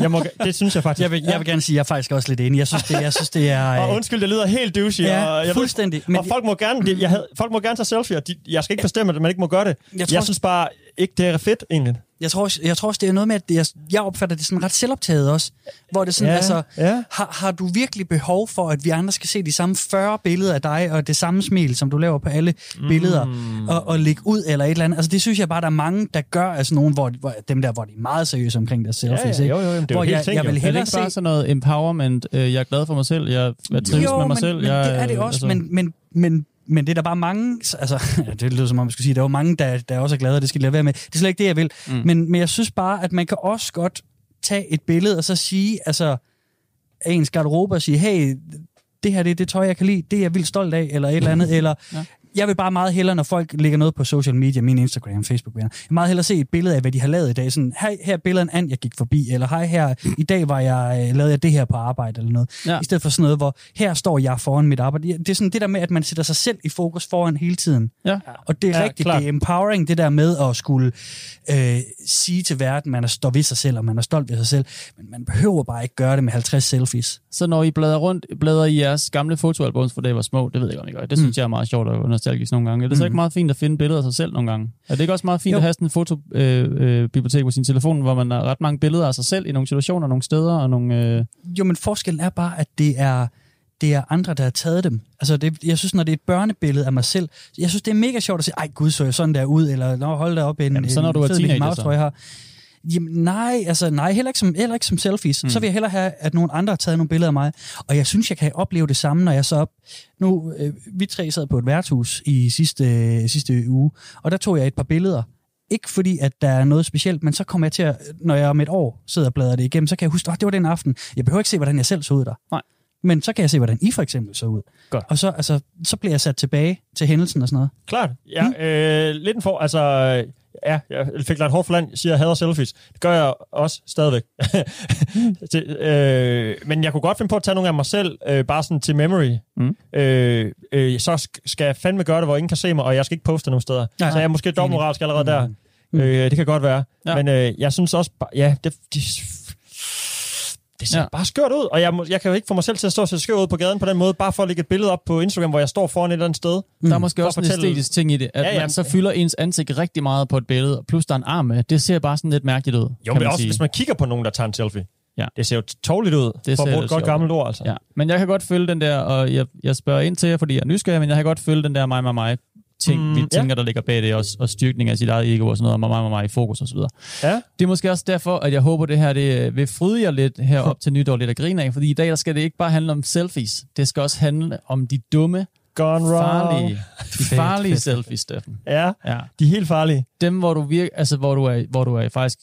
Speaker 4: Jeg må, det synes jeg faktisk.
Speaker 1: Jeg vil, jeg vil gerne sige, at jeg er faktisk også lidt enig. Jeg synes, det, jeg synes, det er...
Speaker 4: Og
Speaker 1: øh,
Speaker 4: undskyld, det lyder helt douchey. og
Speaker 1: Ja,
Speaker 4: jeg ved,
Speaker 1: fuldstændig. Men
Speaker 4: og folk må gerne, det, jeg havde, folk må gerne tage selfie, de, jeg skal ikke bestemme, at man ikke må gøre det.
Speaker 1: jeg,
Speaker 4: Jeg,
Speaker 1: tror,
Speaker 4: jeg synes bare ikke, det er fedt, egentlig.
Speaker 1: Jeg, tror, jeg tror også, det er noget med, at det er, jeg opfatter det sådan ret selvoptaget også. Hvor det er sådan,
Speaker 4: Ja,
Speaker 1: altså,
Speaker 4: ja.
Speaker 1: har, har du virkelig behov for, at vi andre skal se de samme 40 billeder af dig, og det samme smil, som du laver på alle mm. billeder, og, og lægge ud eller et eller andet? Altså, det synes jeg bare, der er mange, der gør, altså nogen, hvor, hvor dem der, hvor de er meget seriøse omkring deres selfies,
Speaker 4: ja,
Speaker 1: ikke?
Speaker 4: jo, jo, jamen, det er
Speaker 1: hvor
Speaker 4: jo
Speaker 1: jeg,
Speaker 4: ting,
Speaker 1: jeg
Speaker 4: jo.
Speaker 1: vil
Speaker 2: Er det
Speaker 1: hellere
Speaker 2: ikke bare
Speaker 1: se...
Speaker 2: sådan noget empowerment? Øh, jeg er glad for mig selv, jeg, jeg trives
Speaker 1: jo,
Speaker 2: med mig
Speaker 1: men,
Speaker 2: selv. jeg,
Speaker 1: det er det også, men, men, men, men det er der bare mange, altså, det lyder som om, jeg skulle sige, der er jo mange, der, der også er glade, og det skal de lade være med. Det er slet ikke det, jeg vil. Mm. Men, men jeg synes bare, at man kan også godt tage et billede, og så sige, altså, af ens garderobe, og sige, hey, det her det er det tøj, jeg kan lide, det er jeg vildt stolt af, eller et eller andet, eller
Speaker 2: Ja.
Speaker 1: Jeg vil bare meget hellere, når folk lægger noget på social media, min Instagram, Facebook venner, jeg vil meget hellere se et billede af, hvad de har lavet i dag. Sådan, hej, her er billedet en and, jeg gik forbi, eller hej, her, i dag var jeg, øh, lavede jeg det her på arbejde, eller noget.
Speaker 2: Ja.
Speaker 1: I stedet for sådan noget, hvor her står jeg foran mit arbejde. Det er sådan det der med, at man sætter sig selv i fokus foran hele tiden.
Speaker 2: Ja.
Speaker 1: Og det er
Speaker 4: Ja,
Speaker 1: rigtigt,
Speaker 4: klart.
Speaker 1: det er empowering, det der med at skulle øh, sige til verden, man er står ved sig selv, og man er stolt ved sig selv, men man behøver bare ikke gøre det med 50 selfies.
Speaker 2: Så når I bladrer rundt, bladrer i jeres gamle fotoalbums, for det var små, det ved jeg ikke, om I gør. Det synes jeg er meget sjovt og nostalgisk nogle gange. Er det så ikke meget fint at finde billeder af sig selv nogle gange? Er det ikke også meget fint
Speaker 1: Jo.
Speaker 2: at have sådan et fotobibliotek øh, øh, på sin telefon, hvor man har ret mange billeder af sig selv i nogle situationer, nogle steder og nogle... Øh...
Speaker 1: Jo, men forskellen er bare, at det er, det er andre, der har taget dem. Altså, det, jeg synes, når det er et børnebillede af mig selv, jeg synes, det er mega sjovt at sige, ej gud, så jeg sådan der ud, eller Nå, hold da op, en,
Speaker 2: Jamen, så når
Speaker 1: en
Speaker 2: du er
Speaker 1: fed
Speaker 2: teenager,
Speaker 1: Mouse, trøje her. Jamen nej, altså nej, heller ikke som, heller ikke som selfies. Mm. Så vil jeg hellere have, at nogle andre har taget nogle billeder af mig. Og jeg synes, jeg kan opleve det samme, når jeg så op... Nu, øh, vi tre sad på et værtshus i sidste, øh, sidste uge, og der tog jeg et par billeder. Ikke fordi, at der er noget specielt, men så kommer jeg til at, når jeg om et år sidder og bladrer det igennem, så kan jeg huske, at det var den aften. Jeg behøver ikke se, hvordan jeg selv så ud der.
Speaker 2: Nej.
Speaker 1: Men så kan jeg se, hvordan I for eksempel så ud.
Speaker 2: Godt.
Speaker 1: Og så, altså, så bliver jeg sat tilbage til hændelsen og sådan noget.
Speaker 4: Klart. Ja,
Speaker 1: Mm.
Speaker 4: øh, lidt en for... Altså, ja, jeg fik lagt hårdt for land, siger, jeg hader selfies. Det gør jeg også stadigvæk. det, øh, men jeg kunne godt finde på at tage nogle af mig selv, øh, bare sådan til memory.
Speaker 2: Mm.
Speaker 4: Øh, øh, så sk- skal jeg fandme gøre det, hvor ingen kan se mig, og jeg skal ikke poste nogen steder.
Speaker 1: Nej.
Speaker 4: så jeg er måske dobbeltmoralsk allerede der.
Speaker 1: Mm.
Speaker 4: Øh, det kan godt være.
Speaker 2: Ja.
Speaker 4: Men øh, jeg synes også, ja, det, det, det ser
Speaker 2: Ja.
Speaker 4: bare skørt ud, og jeg, må- jeg kan jo ikke få mig selv til at stå og se skørt ud på gaden på den måde, bare for at lægge et billede op på Instagram, hvor jeg står foran et eller andet sted.
Speaker 2: Der er måske
Speaker 4: For
Speaker 2: også en æstetisk ting i det, at
Speaker 4: Ja,
Speaker 2: ja, man så fylder ens ansigt rigtig meget på et billede, og plus der er en arm med. Det ser bare sådan lidt mærkeligt ud,
Speaker 4: Jo, men også
Speaker 2: sige.
Speaker 4: hvis man kigger på nogen, der tager en selfie.
Speaker 2: Ja.
Speaker 4: Det ser jo tårligt ud,
Speaker 2: Det
Speaker 4: for at bruge et godt gammelt ord, altså.
Speaker 2: Ja, men jeg kan godt følge den der, og jeg, jeg spørger ind til jer, fordi jeg er nysgerrig, men jeg kan godt følge den der mig, mig, mig ting,
Speaker 4: Mm,
Speaker 2: vi
Speaker 4: ja.
Speaker 2: tænker, der ligger bag det, og, og styrkning af sit eget ego og sådan noget, og mig, mig, mig i fokus og så videre.
Speaker 4: Ja.
Speaker 2: Det er måske også derfor, at jeg håber, det her det øh, vil fryde jer lidt her op til nytår, lidt at grine af, fordi i dag der skal det ikke bare handle om selfies, det skal også handle om de dumme,
Speaker 4: Gone wrong.
Speaker 2: farlige, de farlige selfies, Steffen.
Speaker 4: Ja,
Speaker 2: Ja.
Speaker 4: de er helt farlige.
Speaker 2: Dem, hvor du, virker, altså, hvor du, er, hvor du er faktisk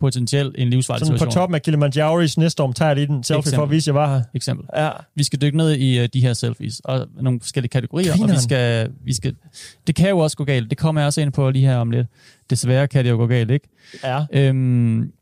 Speaker 2: potentielt en livsfarlig
Speaker 4: Sådan på
Speaker 2: situation.
Speaker 4: toppen af Kilimanjaro i snestorm tager jeg lige den selfie
Speaker 2: Eksempel.
Speaker 4: for at vise, at jeg var her.
Speaker 2: Eksempel.
Speaker 4: Ja.
Speaker 2: Vi skal dykke ned i uh, de her selfies, og nogle forskellige kategorier, og vi
Speaker 4: Grineren.
Speaker 2: skal, vi skal... Det kan jo også gå galt. Det kommer jeg også ind på lige her om lidt. Desværre kan det jo gå galt, ikke?
Speaker 4: Ja.
Speaker 2: Øhm,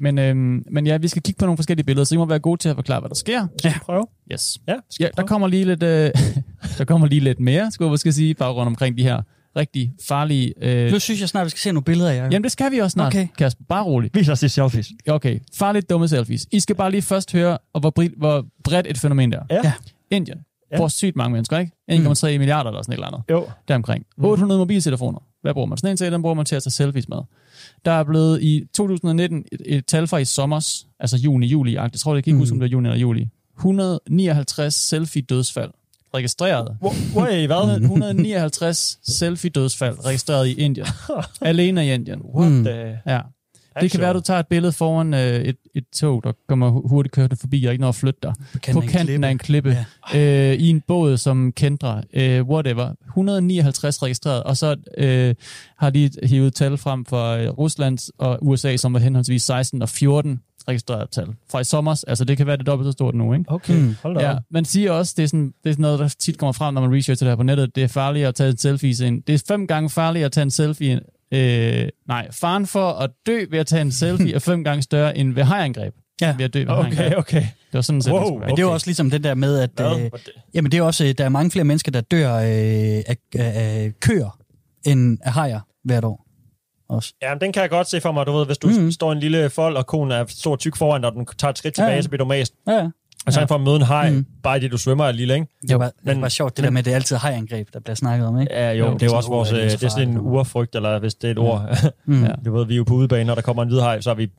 Speaker 2: men, øhm, men ja, vi skal kigge på nogle forskellige billeder, så I må være gode til at forklare, hvad der sker.
Speaker 4: Ja. Prøv.
Speaker 2: Yes.
Speaker 4: Ja, skal
Speaker 2: Ja,
Speaker 4: jeg
Speaker 2: der
Speaker 4: prøve?
Speaker 2: kommer lige lidt, øh, der kommer lige lidt mere, skulle jeg måske sige, bare rundt omkring de her rigtig farlige... Øh,
Speaker 1: Nu synes jeg snart, vi skal se nogle billeder af jer.
Speaker 2: jamen, det skal vi også snart,
Speaker 1: Okay.
Speaker 2: Kasper. Bare roligt.
Speaker 4: Vis os de selfies.
Speaker 2: Okay, farligt dumme selfies. I skal bare lige først høre, og hvor, bredt, hvor bredt et fænomen der. er.
Speaker 4: Ja.
Speaker 1: Ja.
Speaker 2: Indien.
Speaker 4: Ja.
Speaker 2: Bruger sygt mange mennesker, ikke? 1,3 milliarder eller sådan et eller andet.
Speaker 4: Jo.
Speaker 2: Deromkring. 800 mobiltelefoner. Hvad bruger man? Sådan en til, den bruger man til at tage selfies med. Der er blevet i 2019 et, et tal fra i sommers, altså juni, juli, jeg tror, jeg kan ikke huske, om det var juni eller juli. 159 selfie-dødsfald registreret.
Speaker 4: Hvor, hvor er I hvad?
Speaker 2: 159 selfie-dødsfald registreret i Indien. Alene i Indien.
Speaker 4: What
Speaker 1: Mm.
Speaker 4: the...
Speaker 2: Ja. Det kan være, at du tager et billede foran øh, et, et tog, der kommer hu- hurtigt kørende forbi, og ikke når at flytte dig. På kanten af en klippe. Øh, I en båd som Kendra. Øh, whatever. 159 registreret, og så øh, har de hivet tal frem fra øh, Rusland og USA, som var henholdsvis 16 og 14 registreret tal. Fra i sommer, altså det kan være det dobbelt så stort nu, ikke?
Speaker 4: Okay,
Speaker 1: Mm.
Speaker 4: hold da
Speaker 2: Ja,
Speaker 4: op.
Speaker 2: man siger også, det er, sådan, det er sådan noget, der tit kommer frem, når man researcher det her på nettet. Det er farligt at tage en selfie. Ind. Det er fem gange farligt at tage en selfie. Ind. Øh, nej, faren for at dø ved at tage en selfie er fem gange større end ved hajangreb.
Speaker 1: Ja.
Speaker 2: Ved at dø ved hajangreb.
Speaker 4: Okay, okay.
Speaker 2: Det var sådan, set,
Speaker 4: Wow,
Speaker 2: være.
Speaker 1: Men det er jo
Speaker 4: Okay.
Speaker 1: også ligesom det der med, at...
Speaker 4: Hvad?
Speaker 1: Øh, jamen det er også, øh, der er mange flere mennesker, der dør øh, af, af, af køer, end af hajer hvert år. Også.
Speaker 4: Ja, men den kan jeg godt se for mig, du ved, hvis du mm. står en lille fold, og konen er stor tyk foran og den tager et skridt
Speaker 1: Ja,
Speaker 4: tilbage,
Speaker 1: ja.
Speaker 4: så bliver du mast.
Speaker 1: Ja, ja.
Speaker 4: Og så
Speaker 2: Ja.
Speaker 4: ja. for at møde en haj, mm. bare det, du svømmer er lille, ikke?
Speaker 1: Det er bare, det
Speaker 4: men-
Speaker 1: bare sjovt, det der med, at det er altid hajangreb, der bliver snakket om, ikke?
Speaker 4: Ja, jo,
Speaker 2: Jo,
Speaker 4: jo det er jo også vores,
Speaker 1: det
Speaker 4: øh, det er sådan en urfrygt, eller hvis det er et ord.
Speaker 1: Mm.
Speaker 2: Ja.
Speaker 4: du ved, vi er jo på udebane, når der kommer en hvid haj, så er vi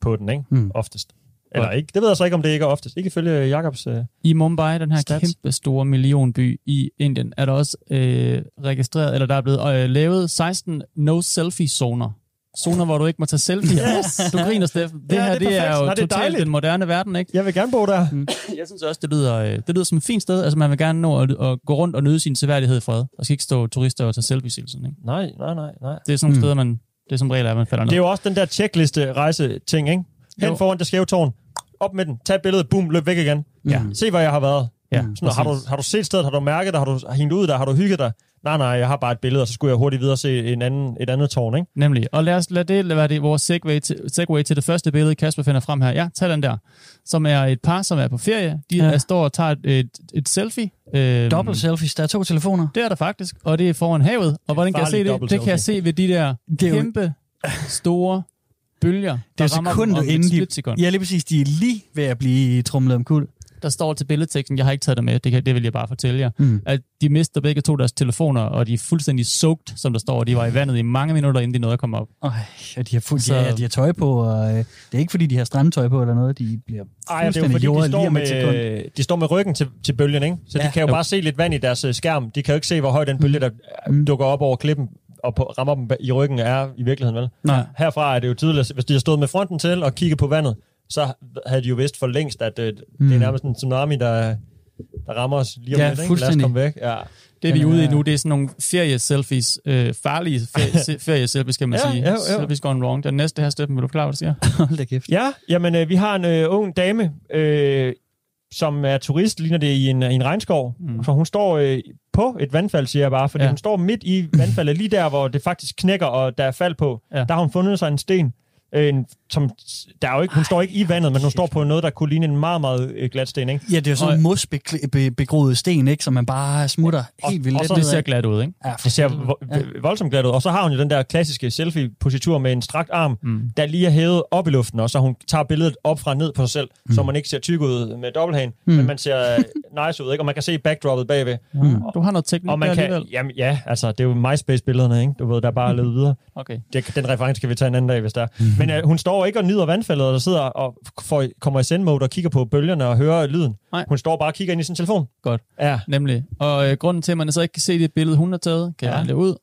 Speaker 4: på den, ikke?
Speaker 1: Mm.
Speaker 4: Oftest. Eller ikke. Det ved jeg så ikke, om det ikke er oftest. Ikke ifølge Jakobs... Øh...
Speaker 2: I Mumbai, den her
Speaker 4: Stats.
Speaker 2: kæmpe store millionby i Indien, er der også øh, registreret, eller der er blevet øh, lavet 16 no-selfie-zoner. Zoner, hvor du ikke må tage selfie.
Speaker 4: Yes!
Speaker 2: Du griner, Steffen. Det
Speaker 4: Ja,
Speaker 2: her,
Speaker 4: det er
Speaker 2: det er, jo
Speaker 4: Nej, det er
Speaker 2: totalt
Speaker 4: dejligt.
Speaker 2: den moderne verden, ikke?
Speaker 4: Jeg vil gerne bo der.
Speaker 1: Mm.
Speaker 2: Jeg synes også, det lyder, øh, det lyder som et fint sted. Altså, man vil gerne nå at, at gå rundt og nyde sin seværdighed i fred. Der skal ikke stå turister og tage selfies hele tiden, ikke?
Speaker 4: Nej, nej, nej, nej.
Speaker 2: Det er sådan nogle
Speaker 1: Mm.
Speaker 2: steder, man, det er som regel, at man falder ned.
Speaker 4: Det er jo også den der checkliste rejse ting, ikke? Hen
Speaker 2: Jo.
Speaker 4: foran det skæve tårn. Op med den. Tag et billede. Boom. Løb væk igen.
Speaker 1: Ja.
Speaker 4: Se, hvor jeg har været.
Speaker 2: ja,
Speaker 1: Mm.
Speaker 4: Sådan, har, du, har du set stedet? Har du mærket dig? Har du hængt ud der? Har du hygget dig? nej, nej, jeg har bare et billede, og så skulle jeg hurtigt videre se en anden, et andet tårn, ikke?
Speaker 2: Nemlig. Og lad os lad det være det, vores segway til, segway til det første billede, Kasper finder frem her. Ja, tag den der. Som er et par, som er på ferie. De
Speaker 1: Ja.
Speaker 2: står og tager et, et, et selfie. Øhm,
Speaker 1: Dobbelt selfies, der er to telefoner.
Speaker 2: Det er der faktisk, og det er foran havet. Og hvordan kan jeg se det? Det kan jeg se ved de der
Speaker 1: Det er
Speaker 2: kæmpe, store bølger,
Speaker 1: Det er
Speaker 2: rammer
Speaker 1: sekundet inden de...
Speaker 2: splitsekund.
Speaker 1: Ja, lige præcis. De er lige ved at blive trumlet om kul.
Speaker 2: Der står til billedteksten, jeg har ikke taget det med, det, kan, det vil jeg bare fortælle jer,
Speaker 1: Mm.
Speaker 2: at de mister begge to deres telefoner, og de er fuldstændig soaked, som der står, og de var i vandet i mange minutter, inden de nåede at komme op.
Speaker 1: Øj, og de har, fuld,
Speaker 2: Så-
Speaker 1: ja, de har tøj på, og øh, det er ikke fordi, de har strandtøj på eller noget. De bliver
Speaker 4: Ej, det er jo fordi, de
Speaker 1: lige
Speaker 4: står,
Speaker 1: sekund.
Speaker 4: med, de står med ryggen til, til bølgen, ikke? Så ja, de kan jo,
Speaker 2: jo.
Speaker 4: bare se lidt vand i deres øh, skærm. De kan jo ikke se, hvor høj den bølge, der mm. dukker op over klippen og på, rammer dem i ryggen, er i virkeligheden, vel?
Speaker 1: Nej.
Speaker 4: Herfra er det jo tydeligt, hvis de har stået med fronten til og kigget på vandet, så havde de jo vidst for længst, at øh, mm. det er nærmest en tsunami, der, der rammer os lige om
Speaker 1: Ja,
Speaker 4: lidt, ikke? Lad os komme væk. Ja.
Speaker 2: Det vi er ude i
Speaker 1: er-
Speaker 2: nu, det er sådan nogle ferie-selfies, øh, farlige ferie- ferie-selfies, skal man
Speaker 4: Ja,
Speaker 2: sige.
Speaker 4: ja, ja.
Speaker 2: Selfies gone wrong. Den næste her, Steffen, vil du forklare, hvad du siger?
Speaker 1: Hold da kæft.
Speaker 4: Ja, jamen øh, vi har en øh, ung dame, øh, som er turist, ligner det i en, i en regnskov. Mm.
Speaker 2: Mm.
Speaker 4: Så hun står øh, på et vandfald, siger jeg bare, fordi ja. Hun står midt i vandfaldet, lige der, hvor det faktisk knækker, og der er fald på. Ja. Der har hun fundet sig en sten, en, som, der er jo ikke, hun står ikke i vandet, men hun står på noget, der kunne ligne en meget, meget øh, glat sten, ikke?
Speaker 1: Ja, det er jo sådan en mosbegroet sten, ikke, som man bare smutter helt vildt
Speaker 4: og
Speaker 1: let
Speaker 4: så
Speaker 2: Det ser glat ud, ikke?
Speaker 1: Ja, for
Speaker 4: Det ser vo- ja. voldsomt glat ud. Og så har hun jo den der klassiske selfie-positur med en strakt arm, mm. der lige er hævet op i luften, og så hun tager billedet op fra ned på sig selv, mm. så man ikke ser tyk ud med dobbelthagen, mm. men man ser øh, nice ud, ikke? Og man kan se backdroppet bagved.
Speaker 2: Mm. Du har noget teknik
Speaker 4: Og man kan,
Speaker 2: alligevel.
Speaker 4: jamen ja, altså det er jo MySpace-billederne, ikke? Du ved, der er bare levet videre.
Speaker 2: Okay.
Speaker 4: Det, den reference kan vi tage en anden dag, hvis der er. Men øh, hun står ikke og nyder vandfaldet, og der sidder og får, kommer i send-mode og kigger på bølgerne og hører lyden.
Speaker 2: Nej.
Speaker 4: Hun står bare og kigger ind i sin telefon.
Speaker 2: Godt.
Speaker 4: Ja.
Speaker 2: Nemlig. Og øh, grunden til, at man så ikke kan se det billede, hun har taget, kan
Speaker 4: Ja.
Speaker 2: jeg regne det ud.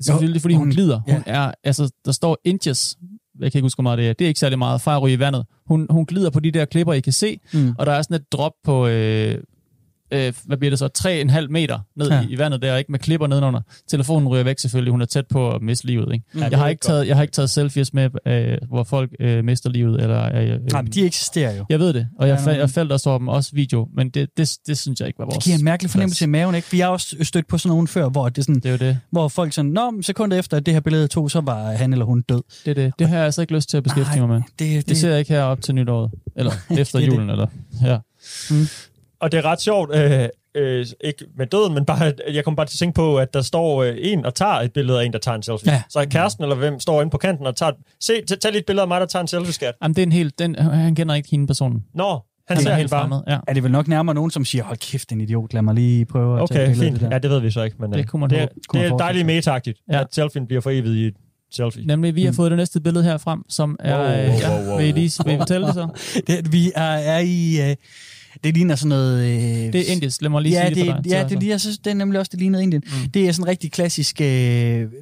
Speaker 2: Selvfølgelig, fordi hun
Speaker 1: hun-
Speaker 2: glider.
Speaker 1: ja.
Speaker 2: Hun er, altså, der står inches, jeg kan ikke huske, hvor meget det er. Det er ikke særlig meget, fra at ryge i vandet. Hun, hun glider på de der klipper, I kan se,
Speaker 1: Mm.
Speaker 2: mm. og der er sådan et drop på, øh, øh, hvad bliver det så, 3,5 meter ned
Speaker 1: Ja.
Speaker 2: i, i vandet der, ikke med klipper nedenunder. Telefonen ryger væk selvfølgelig, hun er tæt på at miste livet. Ikke?
Speaker 1: Mm.
Speaker 2: Ja,
Speaker 4: det
Speaker 2: jeg, har
Speaker 4: ikke
Speaker 2: ikke taget, jeg har ikke taget selfies med, øh, hvor folk øh, mister livet. Eller, øh, øh,
Speaker 1: Nej, men de eksisterer jo.
Speaker 2: Jeg ved det, og jeg,
Speaker 1: Ja,
Speaker 2: fa- jeg faldt også over dem, også video, men det, det, det synes jeg ikke var vores
Speaker 1: Det giver en mærkelig fornemmelse i
Speaker 2: plads.
Speaker 1: maven, ikke? Vi har også stødt på sådan nogen før, hvor, det sådan,
Speaker 2: Det er jo det.
Speaker 1: hvor folk sådan, Nå, men sekundet efter, at det her billede tog, så var han eller hun død.
Speaker 2: Det, er det. det har jeg altså ikke lyst til at beskæftige
Speaker 1: Nej,
Speaker 2: mig med.
Speaker 1: Det, det,
Speaker 2: Det ser jeg ikke her op til nytåret. Eller efter
Speaker 1: Det er det.
Speaker 2: julen, eller... Ja.
Speaker 4: Og det er ret sjovt, øh, øh, ikke med døden, men bare, jeg kommer bare til at tænke på, at der står øh, en og tager et billede af en, der tager en selfie.
Speaker 1: Ja.
Speaker 4: Så er kæresten eller hvem står inde på kanten og tager... Se, tag, tag lige et billede af mig, der tager en selfie, skat.
Speaker 2: Jamen, det er en helt... Den, han kender ikke hende personen.
Speaker 4: Nå, han,
Speaker 2: Han
Speaker 4: ser
Speaker 2: er
Speaker 4: helt
Speaker 2: helt
Speaker 4: bare.
Speaker 2: fremmed. Ja.
Speaker 1: er det vel nok nærmere nogen, som siger, hold kæft, en idiot, lad mig lige prøve at tage et
Speaker 4: Okay,
Speaker 1: billede af
Speaker 4: fint.
Speaker 1: det der.
Speaker 4: Ja, det ved vi så ikke, men
Speaker 2: Det
Speaker 4: øh,
Speaker 2: kunne man
Speaker 4: det,
Speaker 2: håbe.
Speaker 1: Kunne
Speaker 4: det er dejligt metagtigt, ja.
Speaker 2: Ja.
Speaker 4: at selfien bliver for evigt i et selfie.
Speaker 2: Nemlig, vi har fået det næste billede her frem, som er...
Speaker 4: Wow,
Speaker 2: øh,
Speaker 4: wow,
Speaker 2: ja,
Speaker 4: wow, wow.
Speaker 2: Vil I lige vil I fortælle det så?
Speaker 1: det vi er, er i... Øh, det ligner sådan noget... Øh,
Speaker 2: Det er indisk. Lad mig lige
Speaker 1: ja,
Speaker 2: sige det,
Speaker 1: det,
Speaker 2: for dig.
Speaker 1: ja, det, lige, jeg synes, det er nemlig også, det ligner Indien. Mm. Det er sådan rigtig klassisk, øh,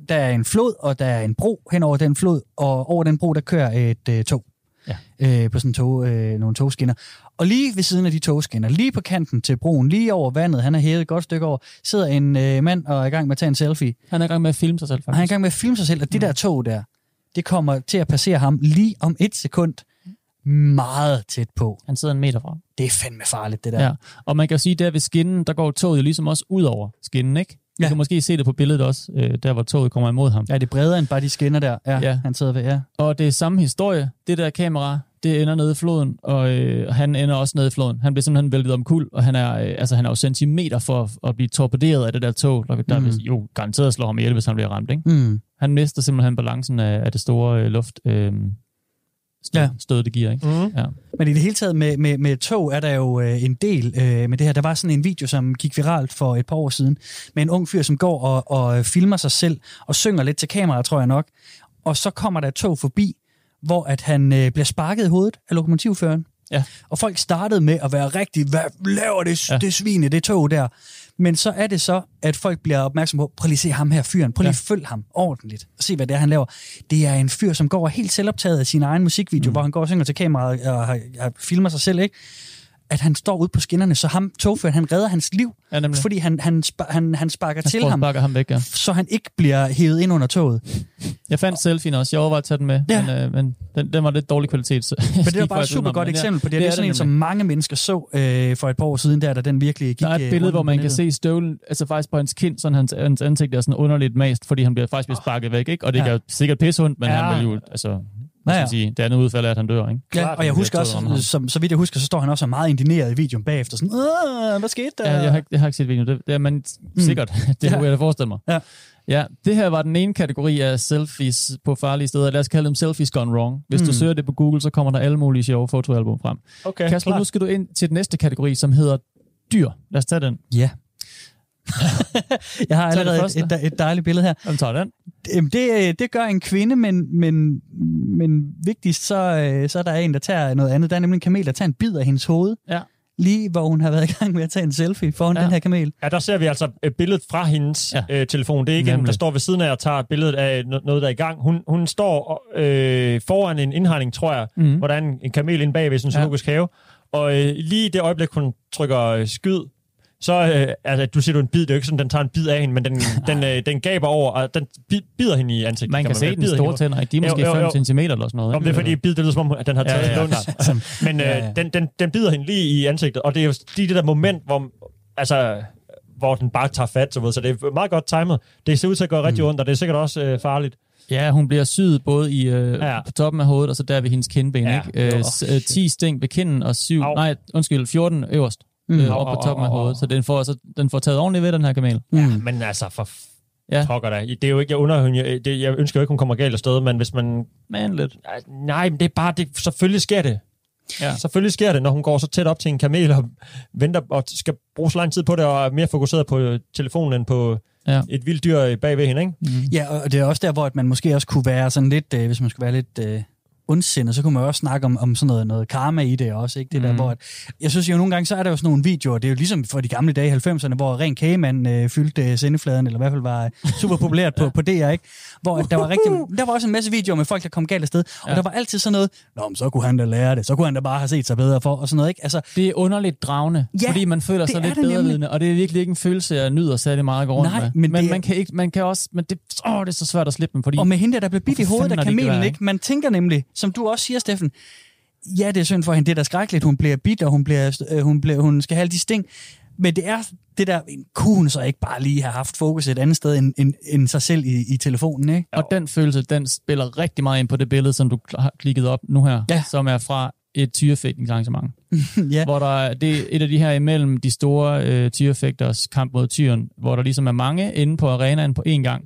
Speaker 1: der er en flod, og der er en bro hen over den flod, og over den bro, der kører et øh, tog.
Speaker 2: Ja.
Speaker 1: Øh, på sådan tog, øh, nogle togskinner. Og lige ved siden af de togskinner, lige på kanten til broen, lige over vandet, han er hævet et godt stykke over, sidder en øh, mand og er i gang med at tage en selfie.
Speaker 2: Han er i gang med at filme sig selv,
Speaker 1: Og han er i
Speaker 2: faktisk.
Speaker 1: gang med at filme sig selv, og det der tog der, det kommer til at passere ham lige om et sekund meget tæt på.
Speaker 2: Han sidder en meter fra.
Speaker 1: Det er fandme farligt, det der.
Speaker 2: Ja. Og man kan jo sige, der ved skinnen, der går toget jo ligesom også ud over skinnen, ikke? Du
Speaker 1: Ja.
Speaker 2: kan måske se det på billedet også, øh, der hvor toget kommer imod ham.
Speaker 1: Ja, det er bredere end bare de skinner der, ja,
Speaker 2: Ja.
Speaker 1: han sidder ved, ja.
Speaker 2: Og det er samme historie. Det der kamera, det ender nede i floden, og øh, han ender også nede i floden. Han bliver simpelthen væltet om kul, og han er, øh, altså, han er jo centimeter for at, at blive torpederet af det der tog, der, der
Speaker 1: Mm.
Speaker 2: mm. jo garanteret slår ham ihjel, hvis han bliver ramt. Ikke?
Speaker 1: Mm.
Speaker 2: Han mister simpelthen balancen af, af det store øh, luft øh, stød,
Speaker 1: Ja.
Speaker 2: stød, det giver. Ikke?
Speaker 4: Mm.
Speaker 2: Ja.
Speaker 1: Men i det hele taget med, med, med tog er der jo øh, en del øh, med det her. Der var sådan en video, som gik viralt for et par år siden, med en ung fyr, som går og, og filmer sig selv og synger lidt til kameraet, tror jeg nok. Og så kommer der et tog forbi, hvor at han øh, bliver sparket i hovedet af lokomotivføreren.
Speaker 2: Ja.
Speaker 1: Og folk startede med at være rigtig, hvad laver det, ja.
Speaker 2: Ja.
Speaker 1: det svine, det tog der? Men så er det så, at folk bliver opmærksom på, prøv lige at se ham her fyren, prøv lige at følge ham ordentligt, og se hvad det er, han laver. Det er en fyr, som går helt selvoptaget af sin egen musikvideo, mm. hvor han går og synger til kameraet og har, har, filmer sig selv, ikke? At han står ude på skinnerne, så ham, togføreren, han redder hans liv,
Speaker 2: Ja, nemlig.
Speaker 1: fordi han, han, spa, han, han sparker
Speaker 2: Jeg
Speaker 1: til ham,
Speaker 2: ham væk, ja.
Speaker 1: så han ikke bliver hævet ind under toget.
Speaker 2: Jeg fandt selfien også. Jeg overvejede at tage den med,
Speaker 1: Ja.
Speaker 2: men, øh, men den, den var lidt dårlig kvalitet. Så
Speaker 1: Men det er bare et super godt eksempel på det. Det er sådan en, som mange mennesker så øh, for et par år siden, der, da den virkelig gik
Speaker 2: Der er et
Speaker 1: øh,
Speaker 2: billede,
Speaker 1: rundt
Speaker 2: hvor man kan se støvlen, altså faktisk på hans kind, sådan hans, hans ansigt er sådan underligt mast, fordi han bliver faktisk bliver sparket væk, ikke? Og det
Speaker 1: Ja.
Speaker 2: er sikkert pisshund, men
Speaker 4: Ja.
Speaker 2: han vil jo, altså,
Speaker 1: Ja,
Speaker 2: man sige, det andet udfald er, at han dør, ikke?
Speaker 1: Ja,
Speaker 4: Klart,
Speaker 1: og jeg husker også, som, så vidt jeg husker, så står han også meget indigneret i videoen bagefter. Sådan, Åh, hvad skete der?
Speaker 2: Ja, jeg har, ikke- jeg har ikke set videoen. Det, det er man sikkert. Det
Speaker 1: Ja.
Speaker 2: kunne jeg da forestille mig.
Speaker 1: Ja.
Speaker 2: Ja, det her var den ene kategori af selfies på farlige steder. Lad os kalde dem selfies gone wrong. Hvis mm. du
Speaker 1: Mm.
Speaker 2: søger det på Google, så kommer der alle mulige sjove fotoalbum frem.
Speaker 4: Okay,
Speaker 2: Kasper,
Speaker 4: klart.
Speaker 2: nu skal du ind til den næste kategori, som hedder dyr. Lad os tage den.
Speaker 1: Ja. jeg har allerede et, et, et dejligt billede her.
Speaker 2: Hvem tager den?
Speaker 1: Det, øh, det gør en kvinde, men, men, men vigtigst, så, øh, så er der en, der tager noget andet. Der er nemlig en kamel, der tager en bid af hendes hoved.
Speaker 2: Ja.
Speaker 1: Lige hvor hun har været i gang med at tage en selfie foran
Speaker 2: Ja.
Speaker 1: den her kamel.
Speaker 4: Ja, der ser vi altså øh, billedet fra hendes
Speaker 2: Ja.
Speaker 4: øh, telefon. Det er ikke en,
Speaker 2: Nemlig.
Speaker 4: der står ved siden af og tager billedet af no- noget, der er i gang. Hun, hun står øh, foran en indhegning, tror jeg, mm. hvor der er en, en kamel inde bagved sådan en
Speaker 2: Ja.
Speaker 4: zoologisk have. Og øh, lige i det øjeblik, hun trykker øh, skyd, så, øh, altså, du siger du en bid, det er jo ikke sådan, den tager en bid af hende, men den, den, øh, den gaber over, og den bi- bider hende i ansigtet.
Speaker 2: Man kan se
Speaker 4: sige.
Speaker 2: den store tænder? De er måske
Speaker 4: jo, jo.
Speaker 2: 5 cm eller sådan noget.
Speaker 4: Om det er fordi bid, det lyder som om, at den har taget
Speaker 2: ja,
Speaker 4: ja,
Speaker 2: ja,
Speaker 4: ja, Men øh,
Speaker 1: Ja, ja.
Speaker 4: Den, den, den bider hende lige i ansigtet, og det er jo lige det der moment, hvor, altså, hvor den bare tager fat, så, ved, så det er meget godt timet. Det ser ud til at gøre rigtig ondt, og det er sikkert også øh, farligt.
Speaker 2: Ja, hun bliver syet både i, øh, ja. På toppen af hovedet, og så der ved hendes kindben.
Speaker 4: Ja,
Speaker 2: ikke? Øh, øh, 10 sting ved kinden, og 7,
Speaker 4: Au.
Speaker 2: nej, undskyld, 14 øverst. Mm. Øh, op på toppen af hovedet. Så den får, så den får taget ordentligt ved, den her kamel.
Speaker 1: Mm.
Speaker 4: Men altså, for
Speaker 2: Ja.
Speaker 4: ja. pokker da. Det er jo ikke, jeg under jeg, det, jeg ønsker jo ikke, hun kommer galt afsted, men hvis man...
Speaker 2: Men lidt.
Speaker 4: Nej, men det er bare, det, selvfølgelig sker det.
Speaker 2: Ja.
Speaker 4: Selvfølgelig sker det, når hun går så tæt op til en kamel og venter og skal bruge så lang tid på det, og er mere fokuseret på telefonen end på
Speaker 2: Ja.
Speaker 4: et vildt dyr bagved hende, ikke?
Speaker 2: Mm.
Speaker 1: Ja, og det er også der, hvor at man måske også kunne være sådan lidt, øh, hvis man skulle være lidt øh, ondsindet, så kunne man også snakke om, om sådan noget, noget karma i det også, ikke? Det mm. der,
Speaker 2: Mhm.
Speaker 1: hvor at, jeg synes jo nogle gange, så er der jo sådan nogle videoer, det er jo ligesom for de gamle dage i 90'erne, hvor Ren Kagemand øh, fyldte øh, sendefladen, eller i hvert fald var øh, super populært på, på DR, ikke? Hvor at der var rigtig, der var også en masse videoer med folk, der kom galt afsted, og
Speaker 2: Ja.
Speaker 1: der var altid sådan noget, Nå, men så kunne han da lære det, så kunne han da bare have set sig bedre for, og sådan noget, ikke? Altså,
Speaker 2: Det er underligt dragende,
Speaker 1: Ja,
Speaker 2: fordi man føler sig lidt
Speaker 1: det nemlig.
Speaker 2: bedrevidende, og det er virkelig ikke en følelse, jeg nyder særlig meget at gå rundt
Speaker 1: Nej,
Speaker 2: med.
Speaker 1: men
Speaker 2: men
Speaker 1: det
Speaker 2: man, kan ikke, man kan også, men det, åh, det er så svært at slippe dem, fordi
Speaker 1: Og med hende, der, der blev bidt i hovedet af kamelen, ikke? Man tænker nemlig, som du også siger, Steffen, ja, det er synd for hende, det er da skrækkeligt, hun bliver bidt, og hun, bliver, øh, hun, bliver, hun skal have alle de sting. Men det er det der, kunne hun så ikke bare lige have haft fokus et andet sted end, end, end sig selv i, i telefonen, ikke?
Speaker 2: Og den følelse, den spiller rigtig meget ind på det billede, som du har klikket op nu her,
Speaker 1: Ja.
Speaker 2: som er fra et tyrefægtningsarrangement.
Speaker 1: ja.
Speaker 2: Hvor der er, det er et af de her imellem de store øh, tyrefægters kamp mod tyren, hvor der ligesom er mange inde på arenaen på én gang,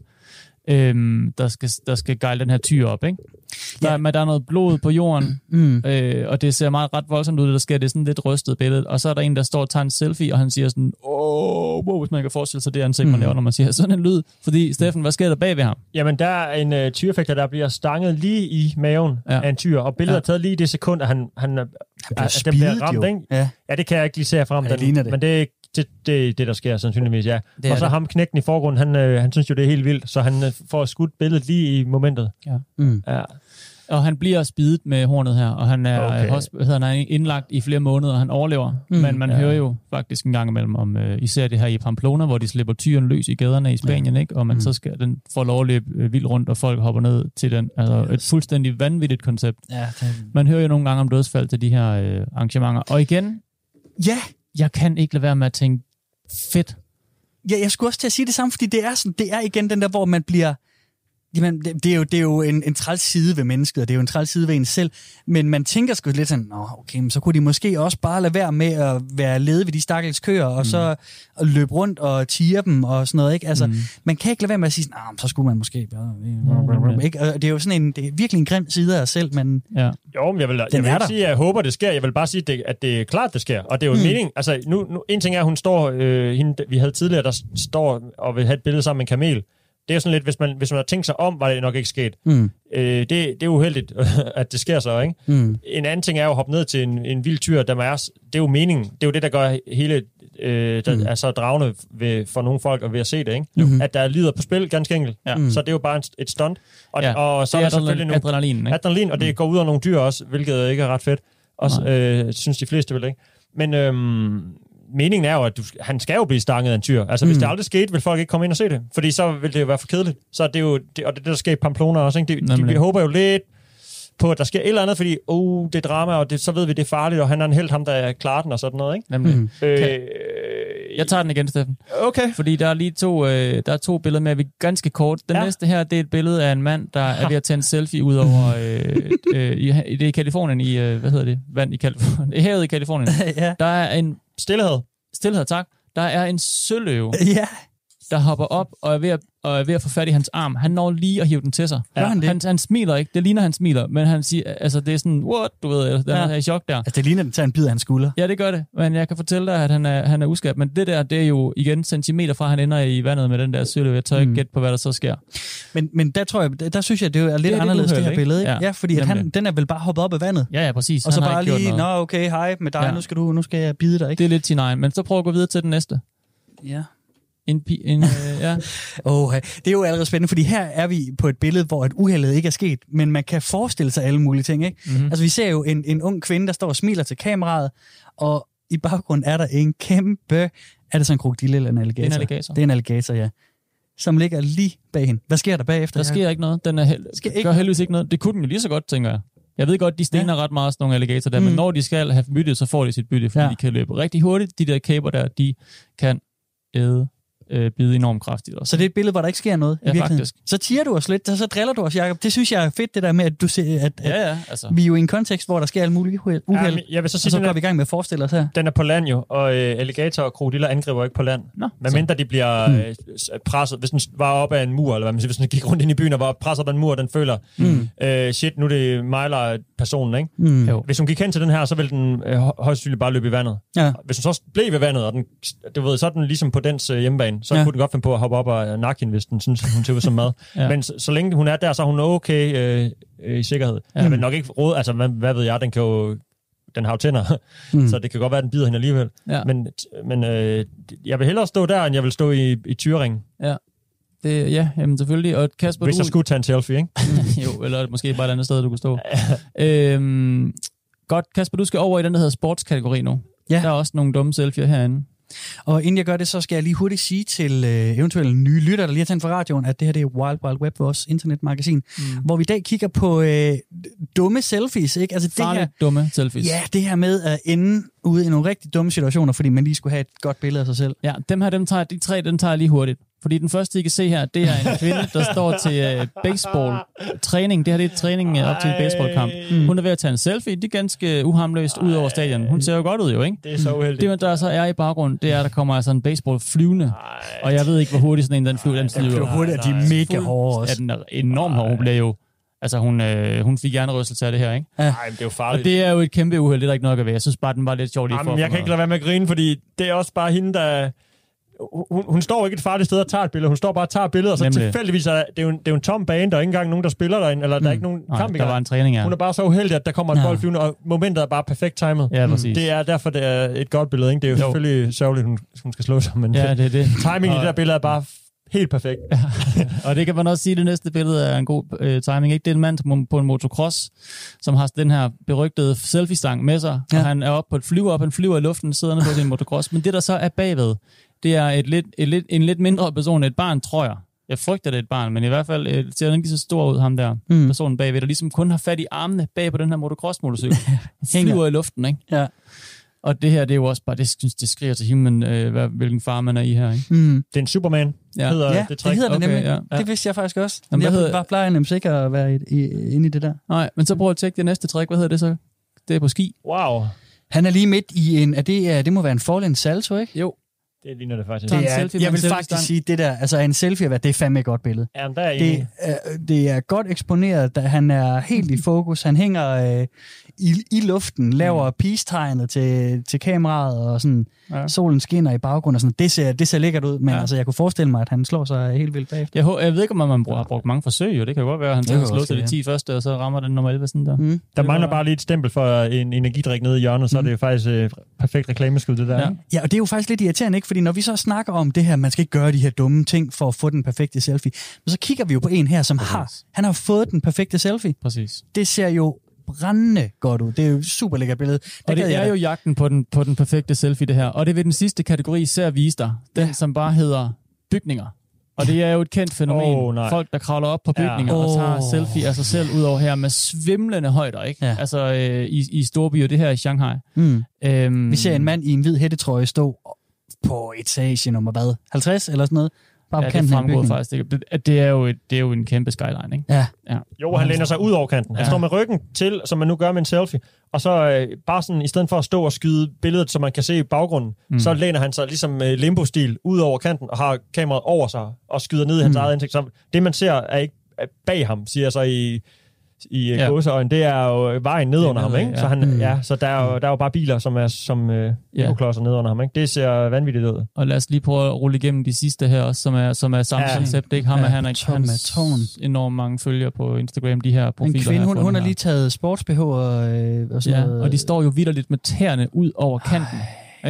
Speaker 2: øhm, der, skal, der skal gejle den her tyr op. Ikke? Der,
Speaker 1: Ja.
Speaker 2: men der er noget blod på jorden,
Speaker 1: Mm.
Speaker 2: øh, og det ser meget ret voldsomt ud, det der sker. Det er sådan lidt rystet billede. Og så er der en, der står og tager en selfie, og han siger sådan, åh, wow, hvis man kan forestille sig det ansigt, man
Speaker 1: Mm.
Speaker 2: laver, når man siger sådan en lyd. Fordi, Steffen, hvad sker der bag ved ham?
Speaker 4: Jamen, der er en øh, tyrefægter, der bliver stanget lige i maven
Speaker 2: Ja.
Speaker 4: ja. af en tyr, og billedet
Speaker 2: Ja.
Speaker 4: ja. er taget lige i det sekund, at han, han, han
Speaker 1: bliver
Speaker 4: at den bliver
Speaker 1: spidet,
Speaker 4: ramt,
Speaker 1: jo.
Speaker 4: ikke?
Speaker 1: Ja.
Speaker 4: Ja, det kan jeg ikke lige se herfra,
Speaker 1: Ja, det
Speaker 4: den,
Speaker 1: ligner det.
Speaker 4: men det er det, det, det, der sker sandsynligvis, ja.
Speaker 1: Det
Speaker 4: og så
Speaker 1: det.
Speaker 4: ham knækken i forgrunden, han, øh, han synes jo, det er helt vildt, så han øh, får skudt billedet lige i momentet.
Speaker 1: Mm.
Speaker 4: Ja.
Speaker 2: Og han bliver spidet med hornet her, og han er,
Speaker 4: Okay.
Speaker 2: hosp- hedder, han er indlagt i flere måneder, og han overlever.
Speaker 1: Mm.
Speaker 2: Men man
Speaker 4: Ja.
Speaker 2: hører jo faktisk en gang imellem om, uh, især det her i Pamplona, hvor de slipper tyren løs i gaderne i Spanien, ja. ikke? og man
Speaker 1: Mm.
Speaker 2: så skal den får lov at løbe øh, vildt rundt, og folk hopper ned til den. Altså et fuldstændig vanvittigt koncept.
Speaker 1: Ja, det,
Speaker 2: Man hører jo nogle gange om dødsfald til de her øh, arrangementer. Og igen,
Speaker 1: ja,
Speaker 2: jeg kan ikke lade være med at tænke, fedt.
Speaker 1: Ja, jeg skulle også til at sige det samme, fordi det er, sådan, det er igen den der, hvor man bliver... Jamen, det, det er jo, det er jo en, en træls side ved mennesket, og det er jo en træls side ved en selv. Men man tænker sgu lidt sådan, Nå, okay, men så kunne de måske også bare lade være med at være lede ved de stakkels køer, og mm. så at løbe rundt og tire dem og sådan noget. Ikke? Altså, mm. Man kan ikke lade være med at sige, sådan, nah, så skulle man måske... bare-
Speaker 2: Mm.
Speaker 1: Ikke? Og det er jo sådan en, det er virkelig en grim side af os selv, men
Speaker 2: Ja.
Speaker 4: Jo, men jeg vil, jeg vil ikke sige, at jeg håber, det sker. Jeg vil bare sige, at det, at det er klart, det sker. Og det er jo
Speaker 1: Mm.
Speaker 4: en mening. Altså, nu, nu, en ting er, at hun står... Øh, hende, vi havde tidligere, der står og vil have et billede sammen med en kamel. Det er sådan lidt, hvis man, hvis man har tænkt sig om, var det nok ikke sket.
Speaker 1: mm,
Speaker 4: Øh, det, det er uheldigt, at det sker så, ikke?
Speaker 1: mm,
Speaker 4: En anden ting er jo at hoppe ned til en, en vild tyr, der er, det er jo meningen. Det er jo det, der gør hele, øh, der
Speaker 1: Mm.
Speaker 4: mm. er så dragende ved, for nogle folk at ved at se det, ikke?
Speaker 1: Mhm.
Speaker 4: At der lyder på spil, ganske enkelt.
Speaker 2: Ja.
Speaker 1: Mm.
Speaker 4: Så det er jo bare en, et stunt. Og,
Speaker 2: Ja,
Speaker 4: og så
Speaker 2: det
Speaker 4: er
Speaker 2: er
Speaker 4: der selvfølgelig nogle
Speaker 2: adrenalin ikke?
Speaker 4: adrenalin, og det går ud over nogle dyr også, hvilket ikke er ret fedt. Også, øh, synes de fleste vel ikke. Men øhm, meningen er jo, at du, han skal jo blive stanget af en tyr. Altså, hvis
Speaker 1: Mm.
Speaker 4: det aldrig skete, vil folk ikke komme ind og se det. Fordi så vil det jo være for kedeligt. Så det er jo, det, og det er det, der sker i Pamplona også. Ikke? De, de, vi håber jo lidt på, at der sker et eller andet, fordi oh, det er drama, og det, så ved vi, det er farligt, og han er en held, ham der klarer den og sådan noget. Ikke?
Speaker 2: Nemlig.
Speaker 1: Mm.
Speaker 2: Mm.
Speaker 4: Øh,
Speaker 2: Jeg tager den igen, Steffen.
Speaker 4: Okay.
Speaker 2: Fordi der er lige to, øh, der er to billeder med, vi ganske kort. Den
Speaker 4: ja.
Speaker 2: næste her, det er et billede af en mand, der er ved at tage en selfie ud over, øh, øh, i, det er i Kalifornien, i, øh, hvad hedder det, vand i Kalifornien, i havet i Kalifornien.
Speaker 1: ja.
Speaker 2: Der er en,
Speaker 4: Stillhed.
Speaker 2: stillhed tak, der er en søløve,
Speaker 1: Ja.
Speaker 2: Der hopper op og er ved at, og er ved at få fat i hans arm. Han når lige at hive den til sig.
Speaker 1: Gør han det?
Speaker 2: Han, han smiler ikke, det ligner, han smiler, men han siger, altså det er sådan, what, du ved, den
Speaker 1: Ja.
Speaker 2: ja. er i chok der.
Speaker 1: Altså, det ligner, at den tager en bid af hans skulder.
Speaker 2: Ja, det gør det. Men jeg kan fortælle dig, at han er, han er uskabt. Men det der, det er jo igen centimeter fra, at han ender i vandet med den der søløve. Jeg tør ikke
Speaker 1: Mm.
Speaker 2: gætte på, hvad der så sker.
Speaker 1: Men, men der tror jeg, der, der synes jeg, det er lidt
Speaker 2: lidt
Speaker 1: anderledes, det
Speaker 2: uheld,
Speaker 1: her
Speaker 2: ikke?
Speaker 1: billede. Ikke? Ja.
Speaker 2: Ja,
Speaker 1: ja, fordi at han, den er vel bare hoppet op af vandet.
Speaker 2: Ja, ja, præcis.
Speaker 1: Og så
Speaker 2: Han
Speaker 1: bare lige, nå okay, hej med dig, ja.
Speaker 2: Ja.
Speaker 1: nu, skal du, nu skal jeg bide dig, ikke?
Speaker 2: Det er lidt sin egen. Men så prøv at gå videre til den næste.
Speaker 1: Ja.
Speaker 2: En, pi, en, øh, ja.
Speaker 1: Oh, det er jo allerede spændende, fordi her er vi på et billede, hvor et uheldet ikke er sket, men man kan forestille sig alle mulige ting. Ikke?
Speaker 2: Mm-hmm.
Speaker 1: Altså, vi ser jo en, en ung kvinde, der står og smiler til kameraet, og i baggrunden er der en kæmpe... Er det så en krokodille eller en alligator?
Speaker 2: Det er en alligator.
Speaker 1: Det er en alligator, ja. Som ligger lige bag hende. Hvad sker der bagefter?
Speaker 2: Der sker ikke noget. Den er held,
Speaker 1: Sker ikke
Speaker 2: gør heldigvis ikke noget. Det kunne den jo lige så godt, tænker jeg. Jeg ved godt, de stener ja. ret meget, sådan nogle alligatorer der, mm. Men når de skal have bytte, så får de sit bytte, fordi
Speaker 1: ja.
Speaker 2: de kan løbe rigtig hurtigt. De der kæber der, de kan æde, øh, bide enormt kraftigt også.
Speaker 1: Så det er et billede, hvor der ikke sker noget
Speaker 2: Ja,
Speaker 1: i virkeligheden.
Speaker 2: faktisk.
Speaker 1: Så tiger du os lidt, så, så driller du os, Jacob. Det synes jeg er fedt, det der med, at du ser, at, at
Speaker 2: Ja, ja, altså.
Speaker 1: vi er jo i en kontekst, hvor der sker alle mulige uheld.
Speaker 4: Ja, men jeg vil så
Speaker 1: og
Speaker 4: sige,
Speaker 1: så
Speaker 4: den
Speaker 1: går
Speaker 4: er,
Speaker 1: vi i gang med at forestille os her.
Speaker 4: den er på land jo, og øh, alligator og krokodiller angriber ikke på land.
Speaker 2: Nå,
Speaker 4: Hvad
Speaker 2: så-
Speaker 4: mindre de bliver øh, s- presset, hvis den var op af en mur, eller hvad man siger, hvis den gik rundt ind i byen og var presset op af en mur, og den føler,
Speaker 1: Mm.
Speaker 4: øh, shit, nu er det mig eller personen, ikke?
Speaker 1: Mm.
Speaker 2: Jo.
Speaker 4: Hvis hun gik hen til den her, så ville den øh, hø- højst sandsynligt bare løbe i vandet.
Speaker 1: Ja.
Speaker 4: Hvis hun så blev ved vandet, og den, du ved, så er den ligesom på dens øh, hjemmebane, så
Speaker 1: Ja.
Speaker 4: ja. kunne den godt finde på at hoppe op og nakke hende, hvis den synes, hun ud som mad.
Speaker 2: Ja.
Speaker 4: ja. Men så, så længe hun er der, så er hun okay øh, øh, i sikkerhed. Ja. Jeg vil nok ikke råde, altså hvad, hvad ved jeg, den kan jo den har jo tænder,
Speaker 1: Mm.
Speaker 4: mm. så det kan godt være, at den bider hende alligevel.
Speaker 2: Ja.
Speaker 4: Men, men øh, jeg vil hellere stå der, end jeg vil stå i, i Tyring,
Speaker 2: Det, ja, jamen selvfølgelig. Og Kasper,
Speaker 4: hvis
Speaker 2: du...
Speaker 4: jeg skulle tage en selfie, ikke?
Speaker 2: jo, eller måske bare et andet sted, du kunne stå. øhm, godt, Kasper, du skal over i den, der hedder sportskategori nu.
Speaker 1: Ja.
Speaker 2: Der er også nogle dumme selfies herinde.
Speaker 1: Og inden jeg gør det, så skal jeg lige hurtigt sige til øh, eventuelle nye lyttere, der lige har tændt for radioen, at det her det er Wild Wild Web, vores internetmagasin, mm. hvor vi i dag kigger på øh, dumme selfies. Ikke? Altså det her,
Speaker 2: dumme selfies.
Speaker 1: ja, det her med at ende ude i nogle rigtig dumme situationer, fordi man lige skulle have et godt billede af sig selv.
Speaker 2: Ja, dem her, dem tager, de tre, dem tager jeg lige hurtigt. Fordi den første, I kan se her, det er en kvinde, der står til uh, baseball-træning. Det her det er træning uh, op til en baseballkamp.
Speaker 1: Mm.
Speaker 2: Hun er ved at tage en selfie. Det er ganske uhamløst ud over stadion. Hun ser jo godt ud jo, ikke?
Speaker 4: Det er så uheldigt.
Speaker 2: Det, der så er i baggrunden, det er, at der kommer altså en baseball flyvende. Og jeg ved ikke, hvor hurtigt sådan en den flyver. Den flyver
Speaker 1: Det er hurtigt, at de er mega hårde
Speaker 2: Ja,
Speaker 1: også.
Speaker 2: den er enormt hård. Hun blev jo... Altså, hun, øh, hun fik hjernerystelse af det her, ikke?
Speaker 4: Nej, men det er jo
Speaker 2: Og
Speaker 4: farligt.
Speaker 2: det er jo et kæmpe uheld, det er der ikke noget at ved. Jeg synes bare, den var lidt sjov lige for
Speaker 4: Jamen, jeg
Speaker 2: at få
Speaker 4: kan ikke lade være med at grine, fordi det er også bare hende, der... Hun, hun står ikke et farligt sted og tager et billede. Hun står bare og tager et billede, og så
Speaker 2: Nemlig.
Speaker 4: tilfældigvis er det er jo en, det er jo en tom bane. Der er ikke engang nogen, der spiller derinde, eller der er ikke nogen
Speaker 2: Nej,
Speaker 4: kamp i
Speaker 2: der var
Speaker 4: gang.
Speaker 2: en træning, ja.
Speaker 4: Hun er bare så uheldig, at der kommer et
Speaker 1: Ja.
Speaker 4: ja. bold flyvende, og momentet er bare perfekt timet.
Speaker 2: Ja, præcis.
Speaker 4: Det er derfor, det er et godt billede. Ikke? Det er jo,
Speaker 2: Jo.
Speaker 4: selvfølgelig sørgeligt, hun, hun skal slå sig, men
Speaker 2: Ja, det er det.
Speaker 4: timingen i
Speaker 2: Og-
Speaker 4: det der billede er bare helt perfekt.
Speaker 2: Og det kan man også sige, at det næste billede er en god øh, timing. Ikke? Det er en mand på- en motocross, som har den her berygtede selfie-stang med sig, ja.
Speaker 1: Ja.
Speaker 2: og han er oppe på et flyver op, han flyver i luften, siddende på sin motocross. Men det, der så er bagved, det er et lidt, et lidt, en lidt mindre person, et barn, tror jeg. Jeg frygter, det er et barn, men i hvert fald øh, ser han ikke så stor ud, ham der,
Speaker 1: Mm.
Speaker 2: personen bagved, der ligesom kun har fat i armene bag på den her motocross-motorcykel.
Speaker 1: Hænger.
Speaker 2: flyver i luften, ikke?
Speaker 1: Ja.
Speaker 2: Og det her, det er jo også bare, det synes, det skriger til himlen, øh, hvad, hvilken far man er i her, ikke?
Speaker 1: Mm.
Speaker 4: Det er en Superman,
Speaker 2: Ja.
Speaker 4: hedder
Speaker 1: Ja,
Speaker 4: det
Speaker 1: det
Speaker 4: trick.
Speaker 1: hedder det
Speaker 2: Okay,
Speaker 1: nemlig.
Speaker 2: ja.
Speaker 1: Det vidste jeg faktisk også.
Speaker 2: Jamen,
Speaker 1: jeg
Speaker 2: hedder-
Speaker 1: bare plejer nemlig ikke at være i, i, inde i det der.
Speaker 2: Nej, men så prøv at tjekke det næste trick. Hvad hedder det så? Det er på ski.
Speaker 4: Wow,
Speaker 1: Han er lige midt i en... Er det, er, det må være en fall salto, ikke?
Speaker 2: Jo.
Speaker 4: Det ligner det faktisk.
Speaker 1: Det er,
Speaker 2: selfie
Speaker 1: jeg vil faktisk sige, det der, altså en selfie, hvad, det er fandme et godt billede.
Speaker 4: Jamen, der er
Speaker 1: Det er, det er godt eksponeret, da han er helt i fokus. Han hænger øh, i, i luften, laver peace-tegnet til, til kameraet, og sådan,
Speaker 2: Ja.
Speaker 1: ja. solen skinner i baggrunden. Og sådan. Det, ser, det ser lækkert ud, men
Speaker 2: Ja.
Speaker 1: ja. altså, jeg kunne forestille mig, at han slår sig helt vildt bagefter.
Speaker 2: Jeg, jeg ved ikke, om man bruger, har brugt mange forsøg, jo. Det kan jo godt være, at han
Speaker 1: kan
Speaker 2: slået
Speaker 1: også
Speaker 2: til de
Speaker 1: være.
Speaker 2: 10 første, og så rammer den nummer 11 sådan der.
Speaker 1: Mm.
Speaker 4: Der
Speaker 2: Det
Speaker 4: mangler bare lige et stempel for en energidrik nede i hjørnet, så er det jo faktisk øh, perfekt reklameskud, det der.
Speaker 2: Ja.
Speaker 1: Ja, og det er jo faktisk lidt irriterende, ikke? Fordi når vi så snakker om det her, man skal ikke gøre de her dumme ting for at få den perfekte selfie, men så kigger vi jo på en her, som
Speaker 2: Præcis.
Speaker 1: har, han har fået den perfekte selfie.
Speaker 2: Præcis.
Speaker 1: Det ser jo brændende godt ud. Det er jo et super lækkert billede.
Speaker 2: Og
Speaker 1: gad
Speaker 2: det
Speaker 1: jeg
Speaker 2: er
Speaker 1: da.
Speaker 2: jo jagten på den, på den perfekte selfie, det her. Og det er ved den sidste kategori, især vise dig. Den,
Speaker 1: Ja.
Speaker 2: som bare hedder bygninger. Og det er jo et kendt fænomen.
Speaker 4: Nej.
Speaker 2: Folk, der kravler op på bygninger ja. og tager selfie af sig selv ud over her med svimlende højder, ikke?
Speaker 1: Ja.
Speaker 2: Altså øh, i, i storbyer, det her i Shanghai.
Speaker 1: Mm.
Speaker 2: Øhm,
Speaker 1: Vi ser en mand i en hvid hættetrøje stå på etage nummer hvad? 50 eller sådan noget? Bare
Speaker 2: Ja, det fremgår faktisk. Det, det, det, er jo et, det er jo en kæmpe skyline, ikke?
Speaker 1: Ja,
Speaker 4: Jo, han læner sig ud over kanten. Han
Speaker 2: Ja.
Speaker 4: står med ryggen til, som man nu gør med en selfie, og så øh, bare sådan, i stedet for at stå og skyde billedet, så man kan se i baggrunden, mm. så læner han sig ligesom øh, limbo-stil ud over kanten, og har kameraet over sig, og skyder ned i hans mm. eget ansigt. Så det, man ser, er ikke bag ham, siger jeg så i, i
Speaker 2: Ja.
Speaker 4: ja. gåseøjne. Det er jo vejen ned
Speaker 2: er
Speaker 4: under ham, ikke?
Speaker 2: ja.
Speaker 4: Så, han,
Speaker 1: Mm.
Speaker 4: ja, så der er, jo, der er jo bare biler, som er som øh,
Speaker 2: Ja.
Speaker 4: klodser ned under ham, ikke? Det ser vanvittigt ud.
Speaker 2: Og lad os lige prøve at rulle igennem de sidste her også, som er, som er samme
Speaker 4: Ja.
Speaker 2: ja. koncept. Ikke? Ham
Speaker 1: Ja,
Speaker 2: er
Speaker 1: Tom
Speaker 2: hans enormt mange følgere på Instagram, de her
Speaker 1: en
Speaker 2: profiler.
Speaker 1: kvinde,
Speaker 2: her
Speaker 1: hun, hun har lige taget sports-BH og, øh, og sådan
Speaker 2: Ja,
Speaker 1: noget.
Speaker 2: og de står jo vidderligt med tæerne ud over kanten.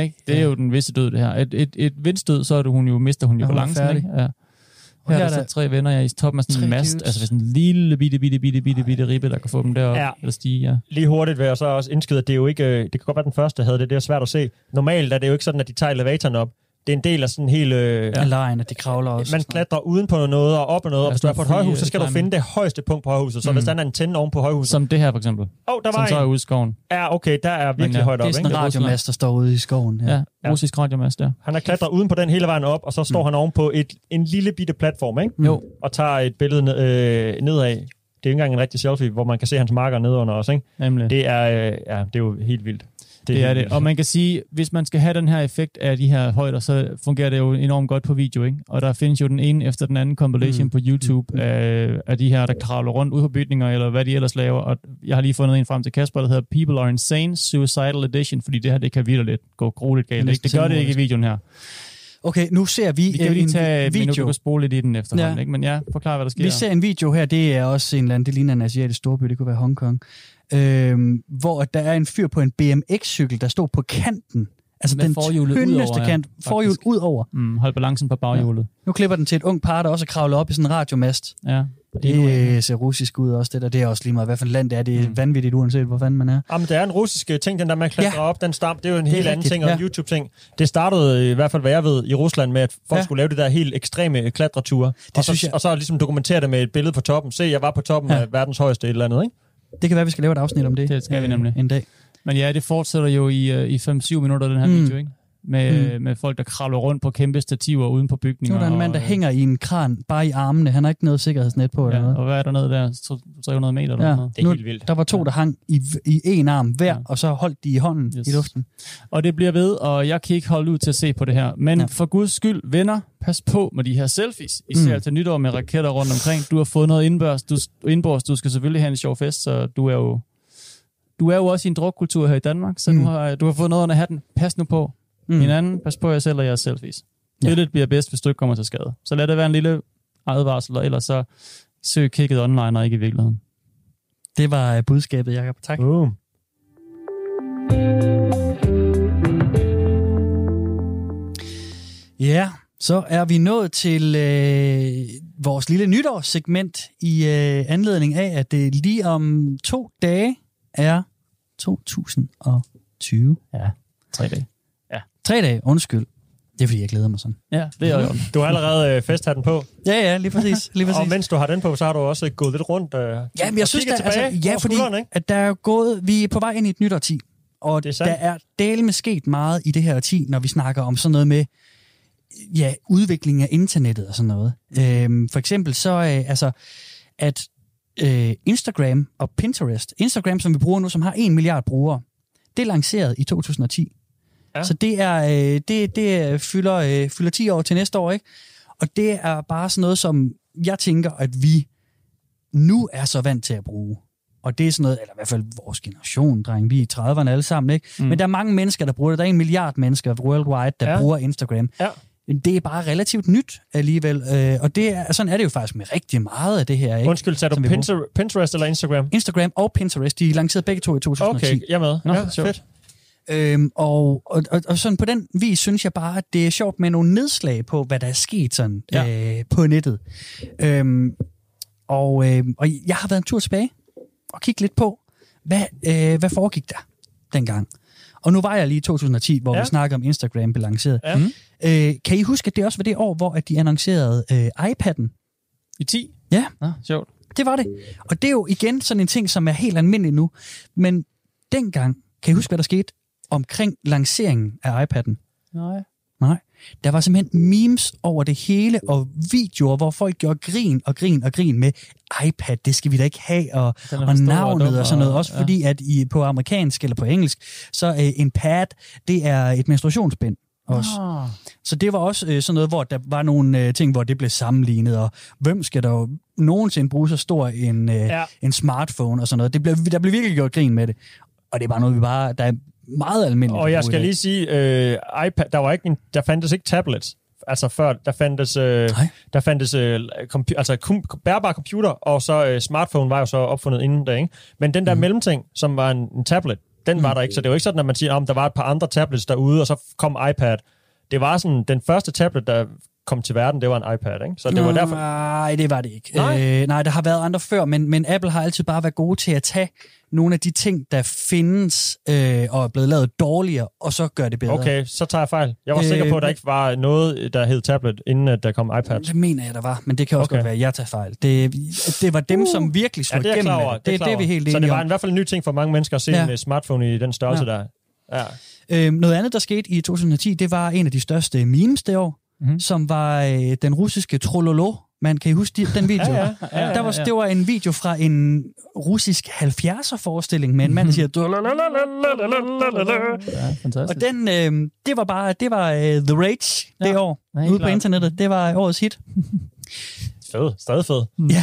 Speaker 2: Ikke? Det er
Speaker 1: Ja.
Speaker 2: jo den visse død, det her. Et, et, et vindstød, så er det, hun jo, mister hun jo
Speaker 1: er
Speaker 2: balancen. Ikke? Ja.
Speaker 1: Og
Speaker 2: Her
Speaker 1: her
Speaker 2: er
Speaker 1: er
Speaker 2: der så tre venner, jeg er i toppen af sådan en mast,
Speaker 1: dudes.
Speaker 2: altså sådan en lille bitte, bitte, bitte, bitte, bitte ribbe, der kan få dem derop,
Speaker 4: Ja.
Speaker 2: eller stige, ja.
Speaker 4: Lige hurtigt vil jeg så også indskyde, at det er jo ikke, øh, det kan godt være den første, der havde det, det er svært at se. Normalt er det jo ikke sådan, at de tager elevatoren op. Det er en del af sådan en hel... Øh,
Speaker 1: Ja. Lejen, at de kravler også.
Speaker 4: man klatrer uden på noget og op på noget, og hvis du er på et højhus, så skal du finde det højeste punkt på højhuset. Så
Speaker 2: Mm.
Speaker 4: hvis der er en antenne oven på højhuset...
Speaker 2: Som det her for eksempel,
Speaker 4: Åh, oh, der
Speaker 2: som
Speaker 4: var
Speaker 2: så er
Speaker 4: en.
Speaker 2: ude i skoven.
Speaker 4: Ja, okay, der er virkelig
Speaker 2: Men ja,
Speaker 4: højt
Speaker 1: det
Speaker 4: op,
Speaker 1: er sådan en radiomast, der står ude i skoven.
Speaker 2: Ja,
Speaker 1: Ja.
Speaker 2: russisk radiomast, ja.
Speaker 4: Han har klatret uden på den hele vejen op, og så står mm. han oven på et, en lille bitte platform, ikke?
Speaker 2: Jo,
Speaker 4: Og tager et billede ned, øh, nedad. Det er jo ikke engang en rigtig selfie, hvor man kan se hans marker nedunder os, ikke?
Speaker 2: nemlig.
Speaker 4: Det er, øh, ja, det er jo helt vildt.
Speaker 2: Det er
Speaker 4: helt
Speaker 2: det. Og man kan sige, hvis man skal have den her effekt af de her højder, så fungerer det jo enormt godt på video, ikke? Og der findes jo den ene efter den anden compilation
Speaker 1: Mm.
Speaker 2: mm. på YouTube af, af de her, der kravler rundt ud på bygninger, eller hvad de ellers laver. Og jeg har lige fundet en frem til Kasper, der hedder People Are Insane Suicidal Edition, fordi det her, det kan virkelig lidt gå grueligt galt. Ikke? Det gør det ikke i videoen her.
Speaker 1: Okay, nu ser vi,
Speaker 2: Vi kan
Speaker 1: øh,
Speaker 2: lige
Speaker 1: en
Speaker 2: tage, kan
Speaker 1: video.
Speaker 2: du spole lidt i den efterhånden,
Speaker 1: Ja.
Speaker 2: ikke? Men ja, forklar, hvad der sker.
Speaker 1: Vi ser en video her, det er også en eller anden, det ligner en asiatisk storby, det kunne være Hongkong, øhm, hvor der er en fyr på en BMX-cykel, der står på kanten. Altså den tyndeste
Speaker 2: udover, ja,
Speaker 1: kant, forhjul ud over.
Speaker 2: Mm, hold balancen på baghjulet.
Speaker 1: Nu klipper den til et ung par, der også er kravlet op i sådan en radiomast.
Speaker 2: Ja. Det er en-
Speaker 1: Det ser russisk ud også, det der. Det er også lige meget, hvad for et land det er. Det er
Speaker 2: Mm.
Speaker 1: vanvittigt, uanset hvor fanden man er.
Speaker 4: Jamen, det er en russisk øh, ting, den der med at klatre
Speaker 1: Ja.
Speaker 4: op, den stam, det er jo en
Speaker 1: Det
Speaker 4: helt anden
Speaker 1: rigtigt,
Speaker 4: ting, og en
Speaker 1: ja.
Speaker 4: YouTube-ting. Det startede i hvert fald, hvad jeg ved, i Rusland med, at folk
Speaker 1: Ja.
Speaker 4: skulle lave det der helt ekstreme øh, klatreture. og,
Speaker 1: synes
Speaker 4: så,
Speaker 1: jeg-
Speaker 4: og så ligesom dokumentere det med et billede på toppen. Se, jeg var på toppen
Speaker 1: Ja.
Speaker 4: af verdens højeste et eller andet, ikke?
Speaker 1: Det kan være, vi skal lave et afsnit om det.
Speaker 2: Det skal vi
Speaker 1: øh,
Speaker 2: nemlig.
Speaker 1: En dag.
Speaker 2: Men ja, det fortsætter jo i, øh, i 5-7 minutter, den her
Speaker 1: mm.
Speaker 2: video, ikke? Med,
Speaker 1: Mm.
Speaker 2: med folk, der kravler rundt på kæmpe stativer uden på
Speaker 1: Nu
Speaker 2: bygninger.
Speaker 1: er der en mand, der
Speaker 2: og, øh,
Speaker 1: hænger i en kran, bare i armene. Han har ikke noget sikkerhedsnet på eller
Speaker 2: Ja,
Speaker 1: noget.
Speaker 2: og hvad er der nede der? Så- 300 meter eller
Speaker 1: Ja.
Speaker 2: sådan noget.
Speaker 4: Det er
Speaker 1: Nu-
Speaker 4: helt vildt.
Speaker 1: Der var to, der hang i, i en arm hver,
Speaker 2: Ja.
Speaker 1: og så holdt de i hånden
Speaker 2: Yes.
Speaker 1: i luften.
Speaker 2: Og det bliver ved, og jeg kan ikke holde ud til at se på det her. Men
Speaker 1: Ja.
Speaker 2: for guds skyld, venner, pas på med de her selfies. Især
Speaker 1: Mm.
Speaker 2: til nytår med raketter rundt omkring. Du har fået noget indbørs, du, indbords. Du skal selvfølgelig have en sjov fest, så du er jo, du er jo også i en drukkultur her i Danmark, så
Speaker 1: mm.
Speaker 2: du, har, du har fået noget under hatten. Pas nu på. Mm. Hinanden, pas på jer selv og jeres selfies.
Speaker 1: Ja.
Speaker 2: Ja. Det bliver bedst, hvis du ikke kommer til skade. Så lad det være en lille advarsel, og ellers så søg kigget online og ikke i virkeligheden.
Speaker 1: Det var øh, budskabet, Jacob. Tak.
Speaker 4: Uh.
Speaker 1: Ja, så er vi nået til øh, vores lille nytårssegment i øh, anledning af, at det lige om to dage er 2020.
Speaker 2: Ja, tre dage.
Speaker 1: Tre dage, undskyld. Det er, fordi jeg glæder mig sådan.
Speaker 2: Ja, det er jo
Speaker 4: Du har allerede øh, festhatten på,
Speaker 1: Ja, ja, lige præcis. Lige præcis.
Speaker 4: og mens du har den på, så har du også gået lidt rundt øh,
Speaker 1: Ja, men jeg synes, der, altså, ja, fordi
Speaker 4: ikke?
Speaker 1: at der er gået, vi er på vej ind i et nyt årti, og
Speaker 4: Det er sandt.
Speaker 1: der er del med sket meget i det her årti, når vi snakker om sådan noget med ja, udvikling af internettet og sådan noget. Øhm, for eksempel så, øh, altså, at øh, Instagram og Pinterest, Instagram, som vi bruger nu, som har 1 milliard brugere, det er lanceret i 2010. Ja. Så det er øh, det, det fylder, øh, fylder 10 år til næste år, ikke? Og det er bare sådan noget, som jeg tænker, at vi nu er så vant til at bruge. Og det er sådan noget, eller i hvert fald vores generation, dreng, vi er i 30'erne alle sammen, ikke? Mm. Men der er mange mennesker, der bruger det. Der er en milliard mennesker worldwide, der ja. Bruger Instagram.
Speaker 4: Ja.
Speaker 1: Det er bare relativt nyt alligevel, øh, og det er, sådan er det jo faktisk med rigtig meget af det her, ikke?
Speaker 4: Undskyld, sagde du Pinterest eller Instagram?
Speaker 1: Instagram og Pinterest, de lancerede begge to i 2010.
Speaker 4: Okay, jeg med.
Speaker 2: Nå,
Speaker 4: ja, fedt.
Speaker 1: Øhm, og, og, og, og sådan på den vis synes jeg bare, at det er sjovt med nogle nedslag på, hvad der er sket sådan ja. øh, på nettet. Øhm, og, øh, og jeg har været en tur tilbage og kigget lidt på, hvad, øh, hvad foregik der dengang? Og nu var jeg lige i 2010, hvor ja. Vi snakker om Instagram blev lanceret.
Speaker 4: Ja.
Speaker 1: Mm. Øh, kan I huske, at det også var det år, hvor at de annoncerede øh, iPad'en?
Speaker 2: I 10?
Speaker 1: Ja,
Speaker 2: Nå, sjovt.
Speaker 1: det var det. Og det er jo igen sådan en ting, som er helt almindelig nu. Men dengang, kan I huske, hvad der skete omkring lanceringen af iPad'en?
Speaker 2: Nej.
Speaker 1: Nej. Der var simpelthen memes over det hele, og videoer, hvor folk gjorde grin og grin og grin med iPad, det skal vi da ikke have, og, og
Speaker 2: stor og
Speaker 1: navnet
Speaker 2: dum,
Speaker 1: og sådan noget.
Speaker 2: og-
Speaker 1: Også
Speaker 2: ja.
Speaker 1: fordi, at i, på amerikansk eller på engelsk, så øh, en pad, det er et menstruationsbind også.
Speaker 2: Ah.
Speaker 1: Så det var også øh, sådan noget, hvor der var nogle øh, ting, hvor det blev sammenlignet, og hvem skal der jo nogensinde bruge så stor en, øh, ja. En smartphone og sådan noget. Det blev, der blev virkelig gjort grin med det. Og det er bare noget, vi bare, der er meget almindeligt.
Speaker 4: Og
Speaker 1: at
Speaker 4: jeg skal lige sige, øh, iPad, der, var ikke en, der fandtes ikke tablets. Altså før, der fandtes, øh,
Speaker 1: Nej.
Speaker 4: der fandtes øh, compu- altså kom, bærbare computer, og så øh, smartphone var jo så opfundet inden da, ikke? Men den der
Speaker 1: Mhm.
Speaker 4: mm. mellemting, som var en, en tablet, den var der ikke. Så det var ikke sådan, at man siger, om der var et par andre tablets derude, og så kom iPad. Det var sådan, den første tablet, der kom til verden, det var en iPad, ikke? Så det var derfor...
Speaker 1: Nej, det var det ikke.
Speaker 4: Nej?
Speaker 1: Øh, nej, der har været andre før, men, men Apple har altid bare været gode til at tage nogle af de ting, der findes øh, og er blevet lavet dårligere, og så gør det bedre.
Speaker 4: Okay, så tager jeg fejl. Jeg var øh, sikker på, at der
Speaker 1: men-
Speaker 4: ikke var noget, der hed tablet, inden at der kom iPad.
Speaker 1: Det mener jeg, der var, men det kan også
Speaker 4: Okay.
Speaker 1: godt være, at jeg tager fejl. Det, det var dem, som virkelig
Speaker 4: Ja,
Speaker 1: slog
Speaker 4: det er jeg
Speaker 1: igennem
Speaker 4: over.
Speaker 1: det. Det,
Speaker 4: er
Speaker 1: det er vi helt
Speaker 4: Så det
Speaker 1: enige
Speaker 4: var
Speaker 1: om.
Speaker 4: i hvert fald en ny ting for mange mennesker at se
Speaker 1: Ja.
Speaker 4: ja. en smartphone i den størrelse
Speaker 1: Ja.
Speaker 4: ja. der. Ja.
Speaker 1: Øh, noget andet, der skete i 2010, det var en af de største memes det år,
Speaker 2: Mhm.
Speaker 1: mm-hmm. som var øh, den russiske Trololo. Man kan I huske de- den video?
Speaker 4: Ja, ja, ja,
Speaker 1: der var, Det var en video fra en russisk 70'er-forestilling med en mand, der siger...
Speaker 2: Ja, fantastisk.
Speaker 1: Og den, øh, det var bare, det var øh, The Rage det
Speaker 2: Ja.
Speaker 1: år,
Speaker 2: Ja,
Speaker 1: ude på internettet. Det var årets hit.
Speaker 4: Fed. Stadig fed.
Speaker 1: Ja.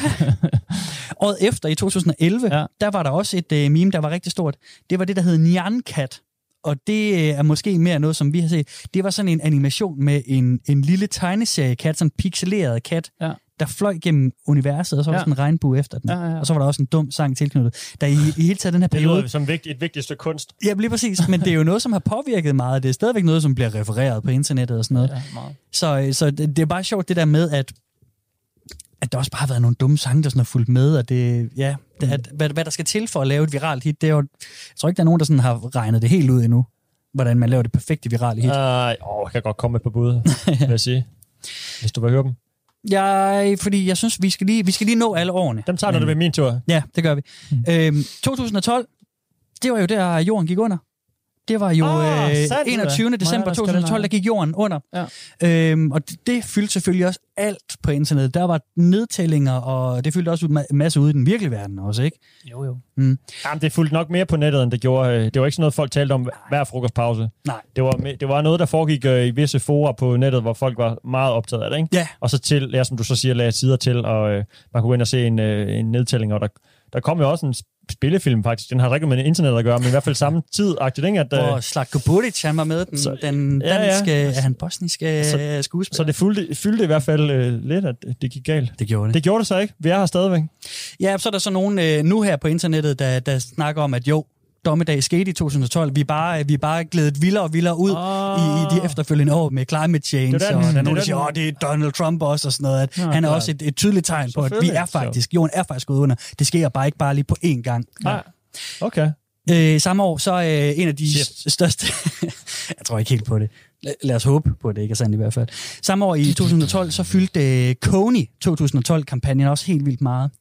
Speaker 1: Året efter, i 2011,
Speaker 2: Ja.
Speaker 1: ja. der var der også et øh, meme, der var rigtig stort. Det var det, der hed Nyan Cat. Og det øh, er måske mere noget, som vi har set. Det var sådan en animation med en, en lille tegneserie-kat, sådan en pixeleret kat,
Speaker 2: Ja.
Speaker 1: Der fløj gennem universet, og så var
Speaker 2: Ja.
Speaker 1: der sådan en regnbue efter den.
Speaker 2: Ja, ja, ja.
Speaker 1: Og så var der også en dum sang tilknyttet. Der i, i hele taget den her
Speaker 4: Det
Speaker 1: periode...
Speaker 4: lyder som vigtigt, et vigtigt stykke kunst.
Speaker 1: Ja, lige præcis. Men det er jo noget, som har påvirket meget. Det er stadigvæk noget, som bliver refereret på internettet og sådan noget.
Speaker 2: Ja, meget.
Speaker 1: Så, så det, det er bare sjovt det der med, at, at der også bare har været nogle dumme sange, der sådan har fulgt med, og det, ja, det, at, hvad, hvad der skal til for at lave et viralt hit, det er jo, jeg tror ikke, der er nogen, der sådan har regnet det helt ud endnu, hvordan man laver det perfekte virale hit.
Speaker 4: Uh, åh, jeg kan godt komme med på bud, vil jeg sige. Hvis du vil høre dem.
Speaker 1: Jeg, fordi jeg synes, vi skal lige, vi skal lige nå alle årene.
Speaker 4: Dem tager, når det bliver min tur.
Speaker 1: Ja, det gør vi.
Speaker 2: Mm.
Speaker 1: Øhm, 2012, det var jo der, jorden gik under. Det var jo
Speaker 4: Ah,
Speaker 1: øh,
Speaker 4: sandt.
Speaker 1: 21. december
Speaker 2: der skal
Speaker 1: 2012,
Speaker 2: den
Speaker 1: der gik jorden under.
Speaker 2: Ja.
Speaker 1: Øhm, og det, det fyldte selvfølgelig også alt på internettet. Der var nedtællinger, og det fyldte også ud en masse ude i den virkelige verden også, ikke?
Speaker 2: Jo, jo.
Speaker 1: Mm.
Speaker 4: Jamen, det fulgte nok mere på nettet, end det gjorde. øh, Det var ikke sådan noget, folk talte om hver frokostpause.
Speaker 1: Nej.
Speaker 4: Det var, det var noget, der foregik øh, i visse forer på nettet, hvor folk var meget optaget af det, ikke?
Speaker 1: Ja.
Speaker 4: Og så til, ja, som du så siger, lagde sider til, og øh, man kunne gå ind og se en, øh, en nedtælling, og der, der kom jo også en spillefilm faktisk. Den har ikke med internet at gøre, men i hvert fald samme tid ikke? At,
Speaker 1: Hvor
Speaker 4: øh,
Speaker 1: Slatko Buric, han var med, den,
Speaker 4: Så-
Speaker 1: den
Speaker 4: ja.
Speaker 1: danske, ja, ja. han bosniske
Speaker 4: så,
Speaker 1: skuespiller.
Speaker 4: så det fyldte, fyldte i hvert fald øh, lidt, at det gik galt.
Speaker 1: det gjorde det.
Speaker 4: Det gjorde det så ikke. Vi er her stadigvæk.
Speaker 1: Ja, så er der så nogen øh, nu her på internettet, der, der snakker om, at jo, dommedag skete i 2012. Vi er bare, vi er bare glædet vildere og vildere ud
Speaker 4: Ah.
Speaker 1: i, i de efterfølgende år med climate change.
Speaker 4: Det er den-
Speaker 1: og der er nogen, der siger, åh, det er Donald Trump også og sådan noget. At
Speaker 2: Nå,
Speaker 1: han er
Speaker 2: klart.
Speaker 1: også et, et tydeligt tegn på, at vi er faktisk, jorden er faktisk gået under. Det sker bare ikke bare lige på én gang.
Speaker 4: Ja. Okay.
Speaker 1: Øh, samme år, så øh, en af de
Speaker 4: Shit.
Speaker 1: st- største... jeg tror ikke helt på det. La- Lad os håbe på, at det ikke er sandt i hvert fald. Samme år i 2012, så fyldte øh, Kony 2012-kampagnen også helt vildt meget.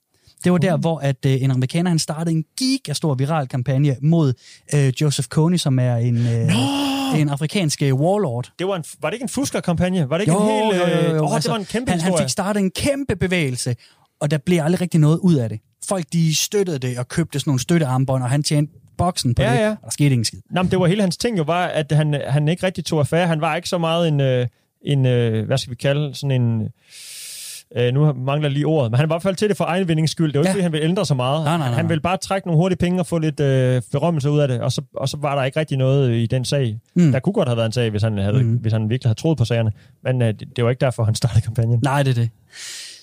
Speaker 1: Det var der, hvor at, øh, en amerikaner han startede en gigastor viral kampagne mod øh, Joseph Kony, som er en, øh, en afrikansk øh, warlord.
Speaker 4: Det var, en, var det ikke en fusker-kampagne? Var det ikke
Speaker 1: Jo,
Speaker 4: en hel...
Speaker 1: jo, jo, jo, jo.
Speaker 4: Åh,
Speaker 1: Altså,
Speaker 4: det var en kæmpe
Speaker 1: han, han fik startet en kæmpe bevægelse, og der blev aldrig rigtig noget ud af det. Folk de støttede det og købte sådan nogle støttearmbånd, og han tjente boksen på
Speaker 4: Ja,
Speaker 1: det,
Speaker 4: ja.
Speaker 1: og der skete ingen skid.
Speaker 4: Nå, men det var hele hans ting jo, var, at han, han ikke rigtig tog affære. Han var ikke så meget en, øh, en øh, hvad skal vi kalde, sådan en... Øh, nu mangler lige ordet, men han var i hvert fald til det for egen vindings skyld. Det var ikke,
Speaker 1: Ja.
Speaker 4: fordi han ville ændre så meget.
Speaker 1: Nej, nej, nej,
Speaker 4: han ville bare trække nogle hurtige penge og få lidt øh, berømmelse ud af det, og så, og så var der ikke rigtig noget i den sag.
Speaker 1: Mm.
Speaker 4: Der kunne godt have været en sag, hvis han, havde,
Speaker 1: mm.
Speaker 4: hvis han virkelig havde troet på sagerne, men øh, det, det var ikke derfor, han startede kampagnen.
Speaker 1: Nej, det er det.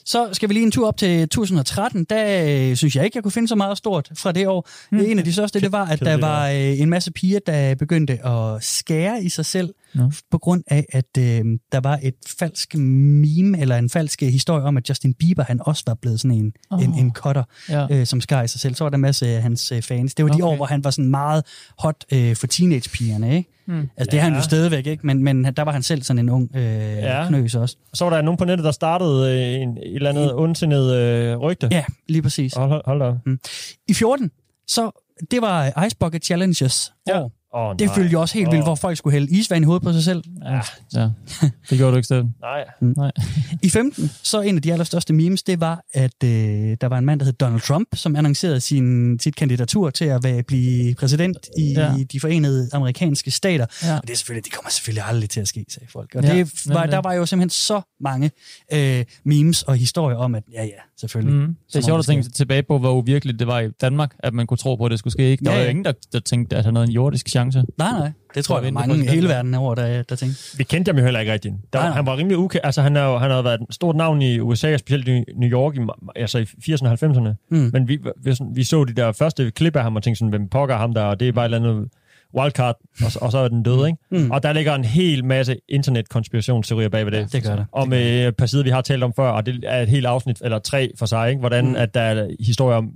Speaker 1: Så skal vi lige en tur op til 2013. Der øh, synes jeg ikke, jeg kunne finde så meget stort fra det år. Mm. En af de største, det var, at der var øh, en masse piger, der begyndte at skære i sig selv,
Speaker 2: Nå.
Speaker 1: på grund af, at øh, der var et falsk meme, eller en falsk øh, historie om, at Justin Bieber, han også var blevet sådan en, oh. en, en cutter,
Speaker 2: Ja.
Speaker 1: øh, som skar i sig selv. Så var der en masse af hans øh, fans. Det var de
Speaker 2: Okay.
Speaker 1: år, hvor han var sådan meget hot øh, for teenagepigerne, ikke?
Speaker 2: Mm.
Speaker 1: Altså, det er han
Speaker 4: Ja.
Speaker 1: jo stadigvæk, ikke? Men, men der var han selv sådan en ung øh, ja. knøs også.
Speaker 4: Så var der nogen på nettet, der startede øh, en, et eller andet ondsindet øh, rygte.
Speaker 1: Ja, lige præcis.
Speaker 4: Hold, hold, da. op.
Speaker 1: I 14, så det var Ice Bucket Challenges
Speaker 4: Ja.
Speaker 1: år.
Speaker 4: Åh,
Speaker 1: Det
Speaker 4: nej.
Speaker 1: følte jo også helt vildt,
Speaker 4: Åh.
Speaker 1: hvor folk skulle hælde isvand i hovedet på sig selv.
Speaker 2: Ja. ja. Det gjorde du ikke, Steffen.
Speaker 4: Nej.
Speaker 2: Nej.
Speaker 1: I 15, så en af de allerstørste memes, det var, at øh, der var en mand, der hed Donald Trump, som annoncerede sin, sit kandidatur til at være, blive præsident i
Speaker 2: Ja.
Speaker 1: de forenede amerikanske stater.
Speaker 2: Ja.
Speaker 1: Og det er selvfølgelig, det kommer selvfølgelig aldrig til at ske, sagde folk. Og
Speaker 2: Ja,
Speaker 1: ja, det var,
Speaker 2: men,
Speaker 1: der
Speaker 2: øh,
Speaker 1: var jo simpelthen så mange øh, memes og historier om, at ja, ja, selvfølgelig.
Speaker 2: Mm. Det er
Speaker 1: Så
Speaker 2: sjovt at
Speaker 1: det
Speaker 2: tænke tilbage på, hvor uvirkeligt det var i Danmark, at man kunne tro på, at det skulle ske. Ikke? Der
Speaker 1: Ja,
Speaker 2: var jo
Speaker 1: ja.
Speaker 2: ingen, der, der tænkte, at han havde en jordisk chance.
Speaker 1: Nej, nej. Det tror jeg,
Speaker 2: vinde
Speaker 1: mange i hele verden over, der, der tænkte.
Speaker 4: Vi kendte ham jo heller ikke rigtigt. Der,
Speaker 1: Nej, nej.
Speaker 4: Han var rimelig ukendt. Altså, han, er jo, han har været et stort navn i USA, og specielt i New York, i, altså i 80'erne og 90'erne.
Speaker 1: Mm.
Speaker 4: Men vi, vi, sådan- vi så de der første klip af ham, og tænkte sådan, hvem pokker ham der, og det er bare et eller andet wildcard, og, og så er den død, ikke?
Speaker 1: Mm.
Speaker 4: Og der ligger en hel masse internetkonspirationsteorier bag ved det.
Speaker 1: Det gør der.
Speaker 4: Om øh, et par sider, vi har talt om før, og det er et helt afsnit, eller tre for sig, ikke? hvordan
Speaker 1: mm.
Speaker 4: at der er historier om,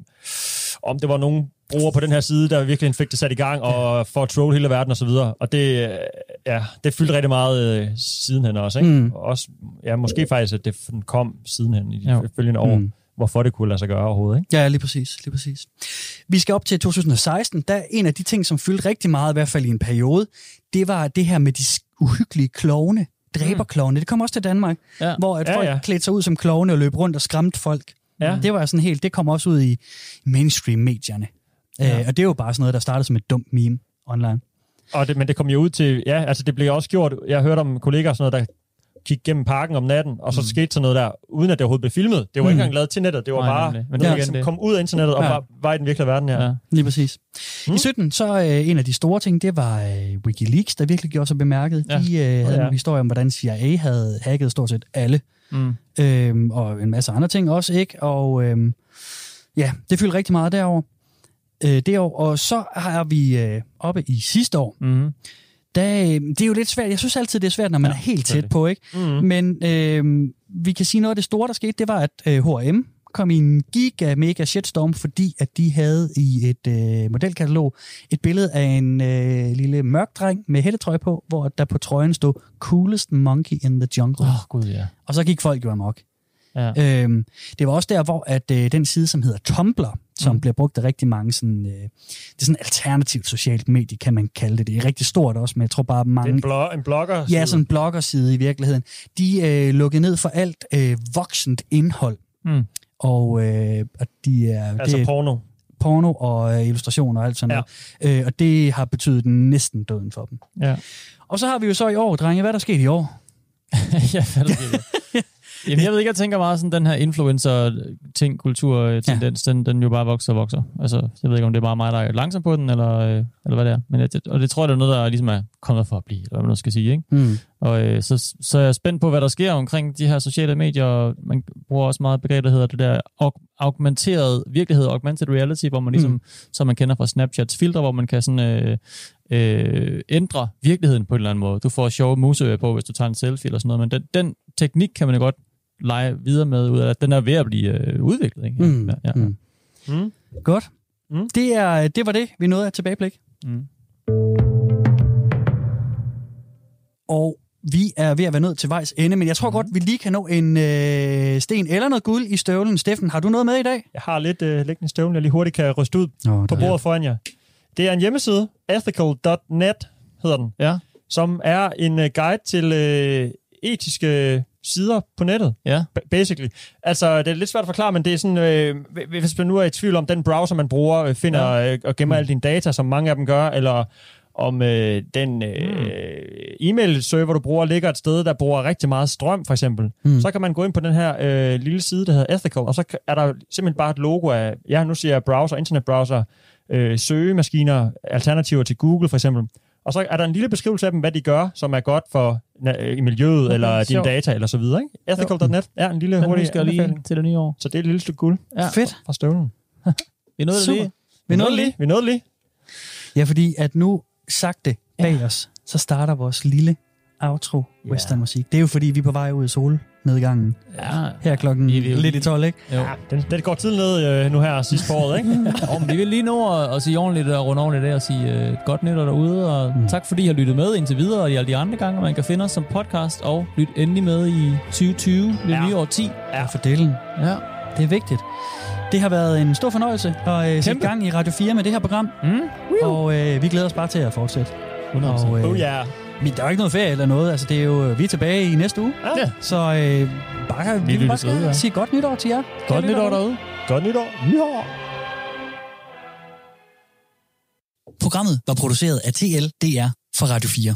Speaker 4: om det var nogen brugere på den her side, der virkelig fik det sat i gang, og for at troll hele verden og så videre. Og det, øh, ja, det fyldte rigtig meget øh, sidenhen også. Ikke?
Speaker 1: Mm.
Speaker 4: Mm. Også, ja, måske faktisk, at det kom sidenhen i de
Speaker 2: Jo.
Speaker 4: følgende år,
Speaker 1: Mm.
Speaker 4: mm. hvorfor det kunne lade sig gøre overhovedet. Ikke?
Speaker 1: Ja, lige præcis, lige præcis. Vi skal op til 2016. Der er en af de ting, som fyldte rigtig meget, i hvert fald i en periode, det var det her med de uhyggelige klovne, dræberklovne. Det kom også til Danmark,
Speaker 2: Ja.
Speaker 1: hvor at
Speaker 4: Ja,
Speaker 1: folk
Speaker 4: ja.
Speaker 1: klædte sig ud som klovne og løb rundt og skræmte folk.
Speaker 4: Ja.
Speaker 1: Det var sådan helt, det kom også ud i mainstream-medierne.
Speaker 2: Ja.
Speaker 1: Ja. Øh, og det er jo bare sådan noget, der startede som et dumt meme online.
Speaker 4: Og det, men det kom jo ud til, ja, altså det blev også gjort, jeg hørte om kollegaer og sådan noget, der gik gennem parken om natten, og så mm. skete sådan noget der, uden at det overhovedet blev filmet. Det var mm. ikke engang lavet til nettet, det var
Speaker 2: Nej,
Speaker 4: bare
Speaker 2: nemlig. Men
Speaker 4: noget,
Speaker 2: det er
Speaker 4: som
Speaker 2: igen det.
Speaker 4: kom ud af internettet og
Speaker 1: Ja.
Speaker 4: var, var i den virkelige verden, ja.
Speaker 2: Ja.
Speaker 1: Lige præcis.
Speaker 4: Mm.
Speaker 1: Mm. I 17, så øh, en af de store ting, det var øh, Wikileaks, der virkelig gjorde sig bemærket.
Speaker 2: Ja.
Speaker 1: De øh, havde
Speaker 4: Ja.
Speaker 1: nogle historier om, hvordan CIA havde hacket stort set alle
Speaker 2: Mm.
Speaker 1: øhm, og en masse andre ting også, ikke? Og øhm, ja, det fyldte rigtig meget derover. Øh, det år. Og så har vi øh, oppe i sidste år,
Speaker 2: Mm.
Speaker 1: der, øh, det er jo lidt svært. Jeg synes altid, det er svært, når man
Speaker 2: Ja,
Speaker 1: er helt tæt på, ikke?
Speaker 4: Mm.
Speaker 1: Men øh, vi kan sige noget af det store, der skete, det var, at øh, H&M kom i en giga mega shitstorm, fordi at de havde i et øh, modelkatalog et billede af en øh, lille mørk dreng med hættetrøje på, hvor der på trøjen stod Coolest Monkey in the Jungle.
Speaker 2: Åh, oh, gud ja.
Speaker 1: Og så gik folk jo amok.
Speaker 2: Ja.
Speaker 1: Øhm, det var også der, hvor at, øh, den side, som hedder Tumblr, som
Speaker 2: Mm.
Speaker 1: bliver brugt af rigtig mange, sådan, øh, det er sådan alternativt socialt medie, kan man kalde det. Det er rigtig stort også, men jeg tror bare
Speaker 4: Det er
Speaker 1: mange...
Speaker 4: en, blog, en blogger.
Speaker 1: Ja, sådan en bloggerside i virkeligheden. De øh, lukkede ned for alt øh, voksent indhold.
Speaker 2: Mm.
Speaker 1: Og, øh, og de er,
Speaker 4: Altså
Speaker 1: det
Speaker 4: porno.
Speaker 1: porno og øh, illustrationer og alt sådan
Speaker 4: Ja.
Speaker 1: noget. Øh, og det har betydet næsten døden for dem.
Speaker 2: Ja.
Speaker 1: Og så har vi jo så i år, drenge, hvad er der sket i år?
Speaker 2: ja, hvad er der sket? Jamen, jeg ved ikke, jeg tænker meget sådan, den her influencer-ting, kultur-tendens, ja. den, den jo bare vokser og vokser. Altså, jeg ved ikke, om det er bare mig, der er langsom på den, eller, øh, eller hvad det er. Men jeg, og det tror jeg, det er noget, der ligesom er kommet for at blive, eller hvad man nu skal sige, ikke?
Speaker 1: Mm.
Speaker 2: Og øh, så, så er jeg spændt på, hvad der sker omkring de her sociale medier. og Man bruger også meget et begreb, der hedder det der aug- augmenteret virkelighed, augmented reality, hvor man ligesom, mm. som man kender fra Snapchats filtre, hvor man kan sådan øh, øh, ændre virkeligheden på en eller anden måde. Du får sjove museører på, hvis du tager en selfie eller sådan noget, men den, den teknik kan man jo godt lege videre med, ud af at den er ved at blive øh, udviklet. Ikke?
Speaker 1: Mm.
Speaker 2: Ja, ja.
Speaker 1: Mm.
Speaker 4: Mm.
Speaker 1: Godt.
Speaker 4: Mm.
Speaker 1: Det, er, det var det, vi nåede af tilbageblik.
Speaker 2: Mm.
Speaker 1: Og vi er ved at være nødt til vejs ende, men jeg tror mm. godt, vi lige kan nå en øh, sten eller noget guld i støvlen. Steffen, har du noget med i dag?
Speaker 4: Jeg har lidt øh, liggende støvlen, jeg lige hurtigt kan ryste ud
Speaker 1: Nå,
Speaker 4: på bordet foran jer. Det er en hjemmeside, ethical.net hedder den,
Speaker 2: Ja,
Speaker 4: som er en øh, guide til øh, etiske sider på nettet,
Speaker 2: ja.
Speaker 4: ba- basically. Altså, det er lidt svært at forklare, men det er sådan, øh, hvis man nu er i tvivl om, den browser, man bruger, øh, finder øh, og gemmer mm. alle dine data, som mange af dem gør, eller om øh, den øh, e-mail-server, du bruger, ligger et sted, der bruger rigtig meget strøm, for eksempel, mm. så kan man gå ind på den her øh, lille side, der hedder Ethical, og så er der simpelthen bare et logo af, ja, nu siger jeg browser, internetbrowser, øh, søgemaskiner, alternativer til Google, for eksempel. Og så er der en lille beskrivelse af dem, hvad de gør, som er godt for øh, miljøet, okay, eller dine
Speaker 2: sjovt.
Speaker 4: data, eller så videre. Ikke? Ethical.net er en lille
Speaker 2: Den
Speaker 4: hurtig
Speaker 2: jeg lige til det nye år.
Speaker 4: Så det er et lille stykke guld
Speaker 2: Ja.
Speaker 1: Fedt.
Speaker 4: fra støvlen.
Speaker 2: Vi nåede det lige.
Speaker 1: Vi nåede lige.
Speaker 4: Vi nåede lige.
Speaker 1: Ja, fordi at nu sagte bag os, så starter vores lille outro western musik. Det er jo fordi, vi er på vej ud i solnedgangen.
Speaker 2: Ja.
Speaker 1: Her er klokken
Speaker 2: Vi er jo
Speaker 1: lidt i 12, ikke?
Speaker 2: Jo.
Speaker 4: Ja, den, den går tiden ned øh, nu her sidst på året, ikke?
Speaker 2: Og men vi vil lige nå at, at sige ordentligt og runde ordentligt af og sige øh, godt nytår derude. Og mm. tak fordi I har lyttet med indtil videre og i alle de andre gange. Man kan finde os som podcast og lytte endelig med i 2020, det
Speaker 4: Ja.
Speaker 2: nye år 10.
Speaker 1: Ja, for delen.
Speaker 2: Ja.
Speaker 1: Det er vigtigt. Det har været en stor fornøjelse at øh, sætte gang i Radio 4 med det her program.
Speaker 2: Mm.
Speaker 1: Og øh, vi glæder os bare til at fortsætte.
Speaker 2: 100%.
Speaker 1: Og, øh,
Speaker 4: Oh yeah.
Speaker 1: Men der er jo ikke noget ferie eller noget. Altså, det er jo, vi er tilbage i næste uge.
Speaker 4: Ja.
Speaker 1: Så øh, bare, vi, vi vil bare
Speaker 2: ja.
Speaker 1: sige godt nytår til jer.
Speaker 2: Godt
Speaker 1: Kære
Speaker 2: nytår derude.
Speaker 4: Godt nytår. Nytår.
Speaker 1: Programmet var produceret af TLDR for Radio 4.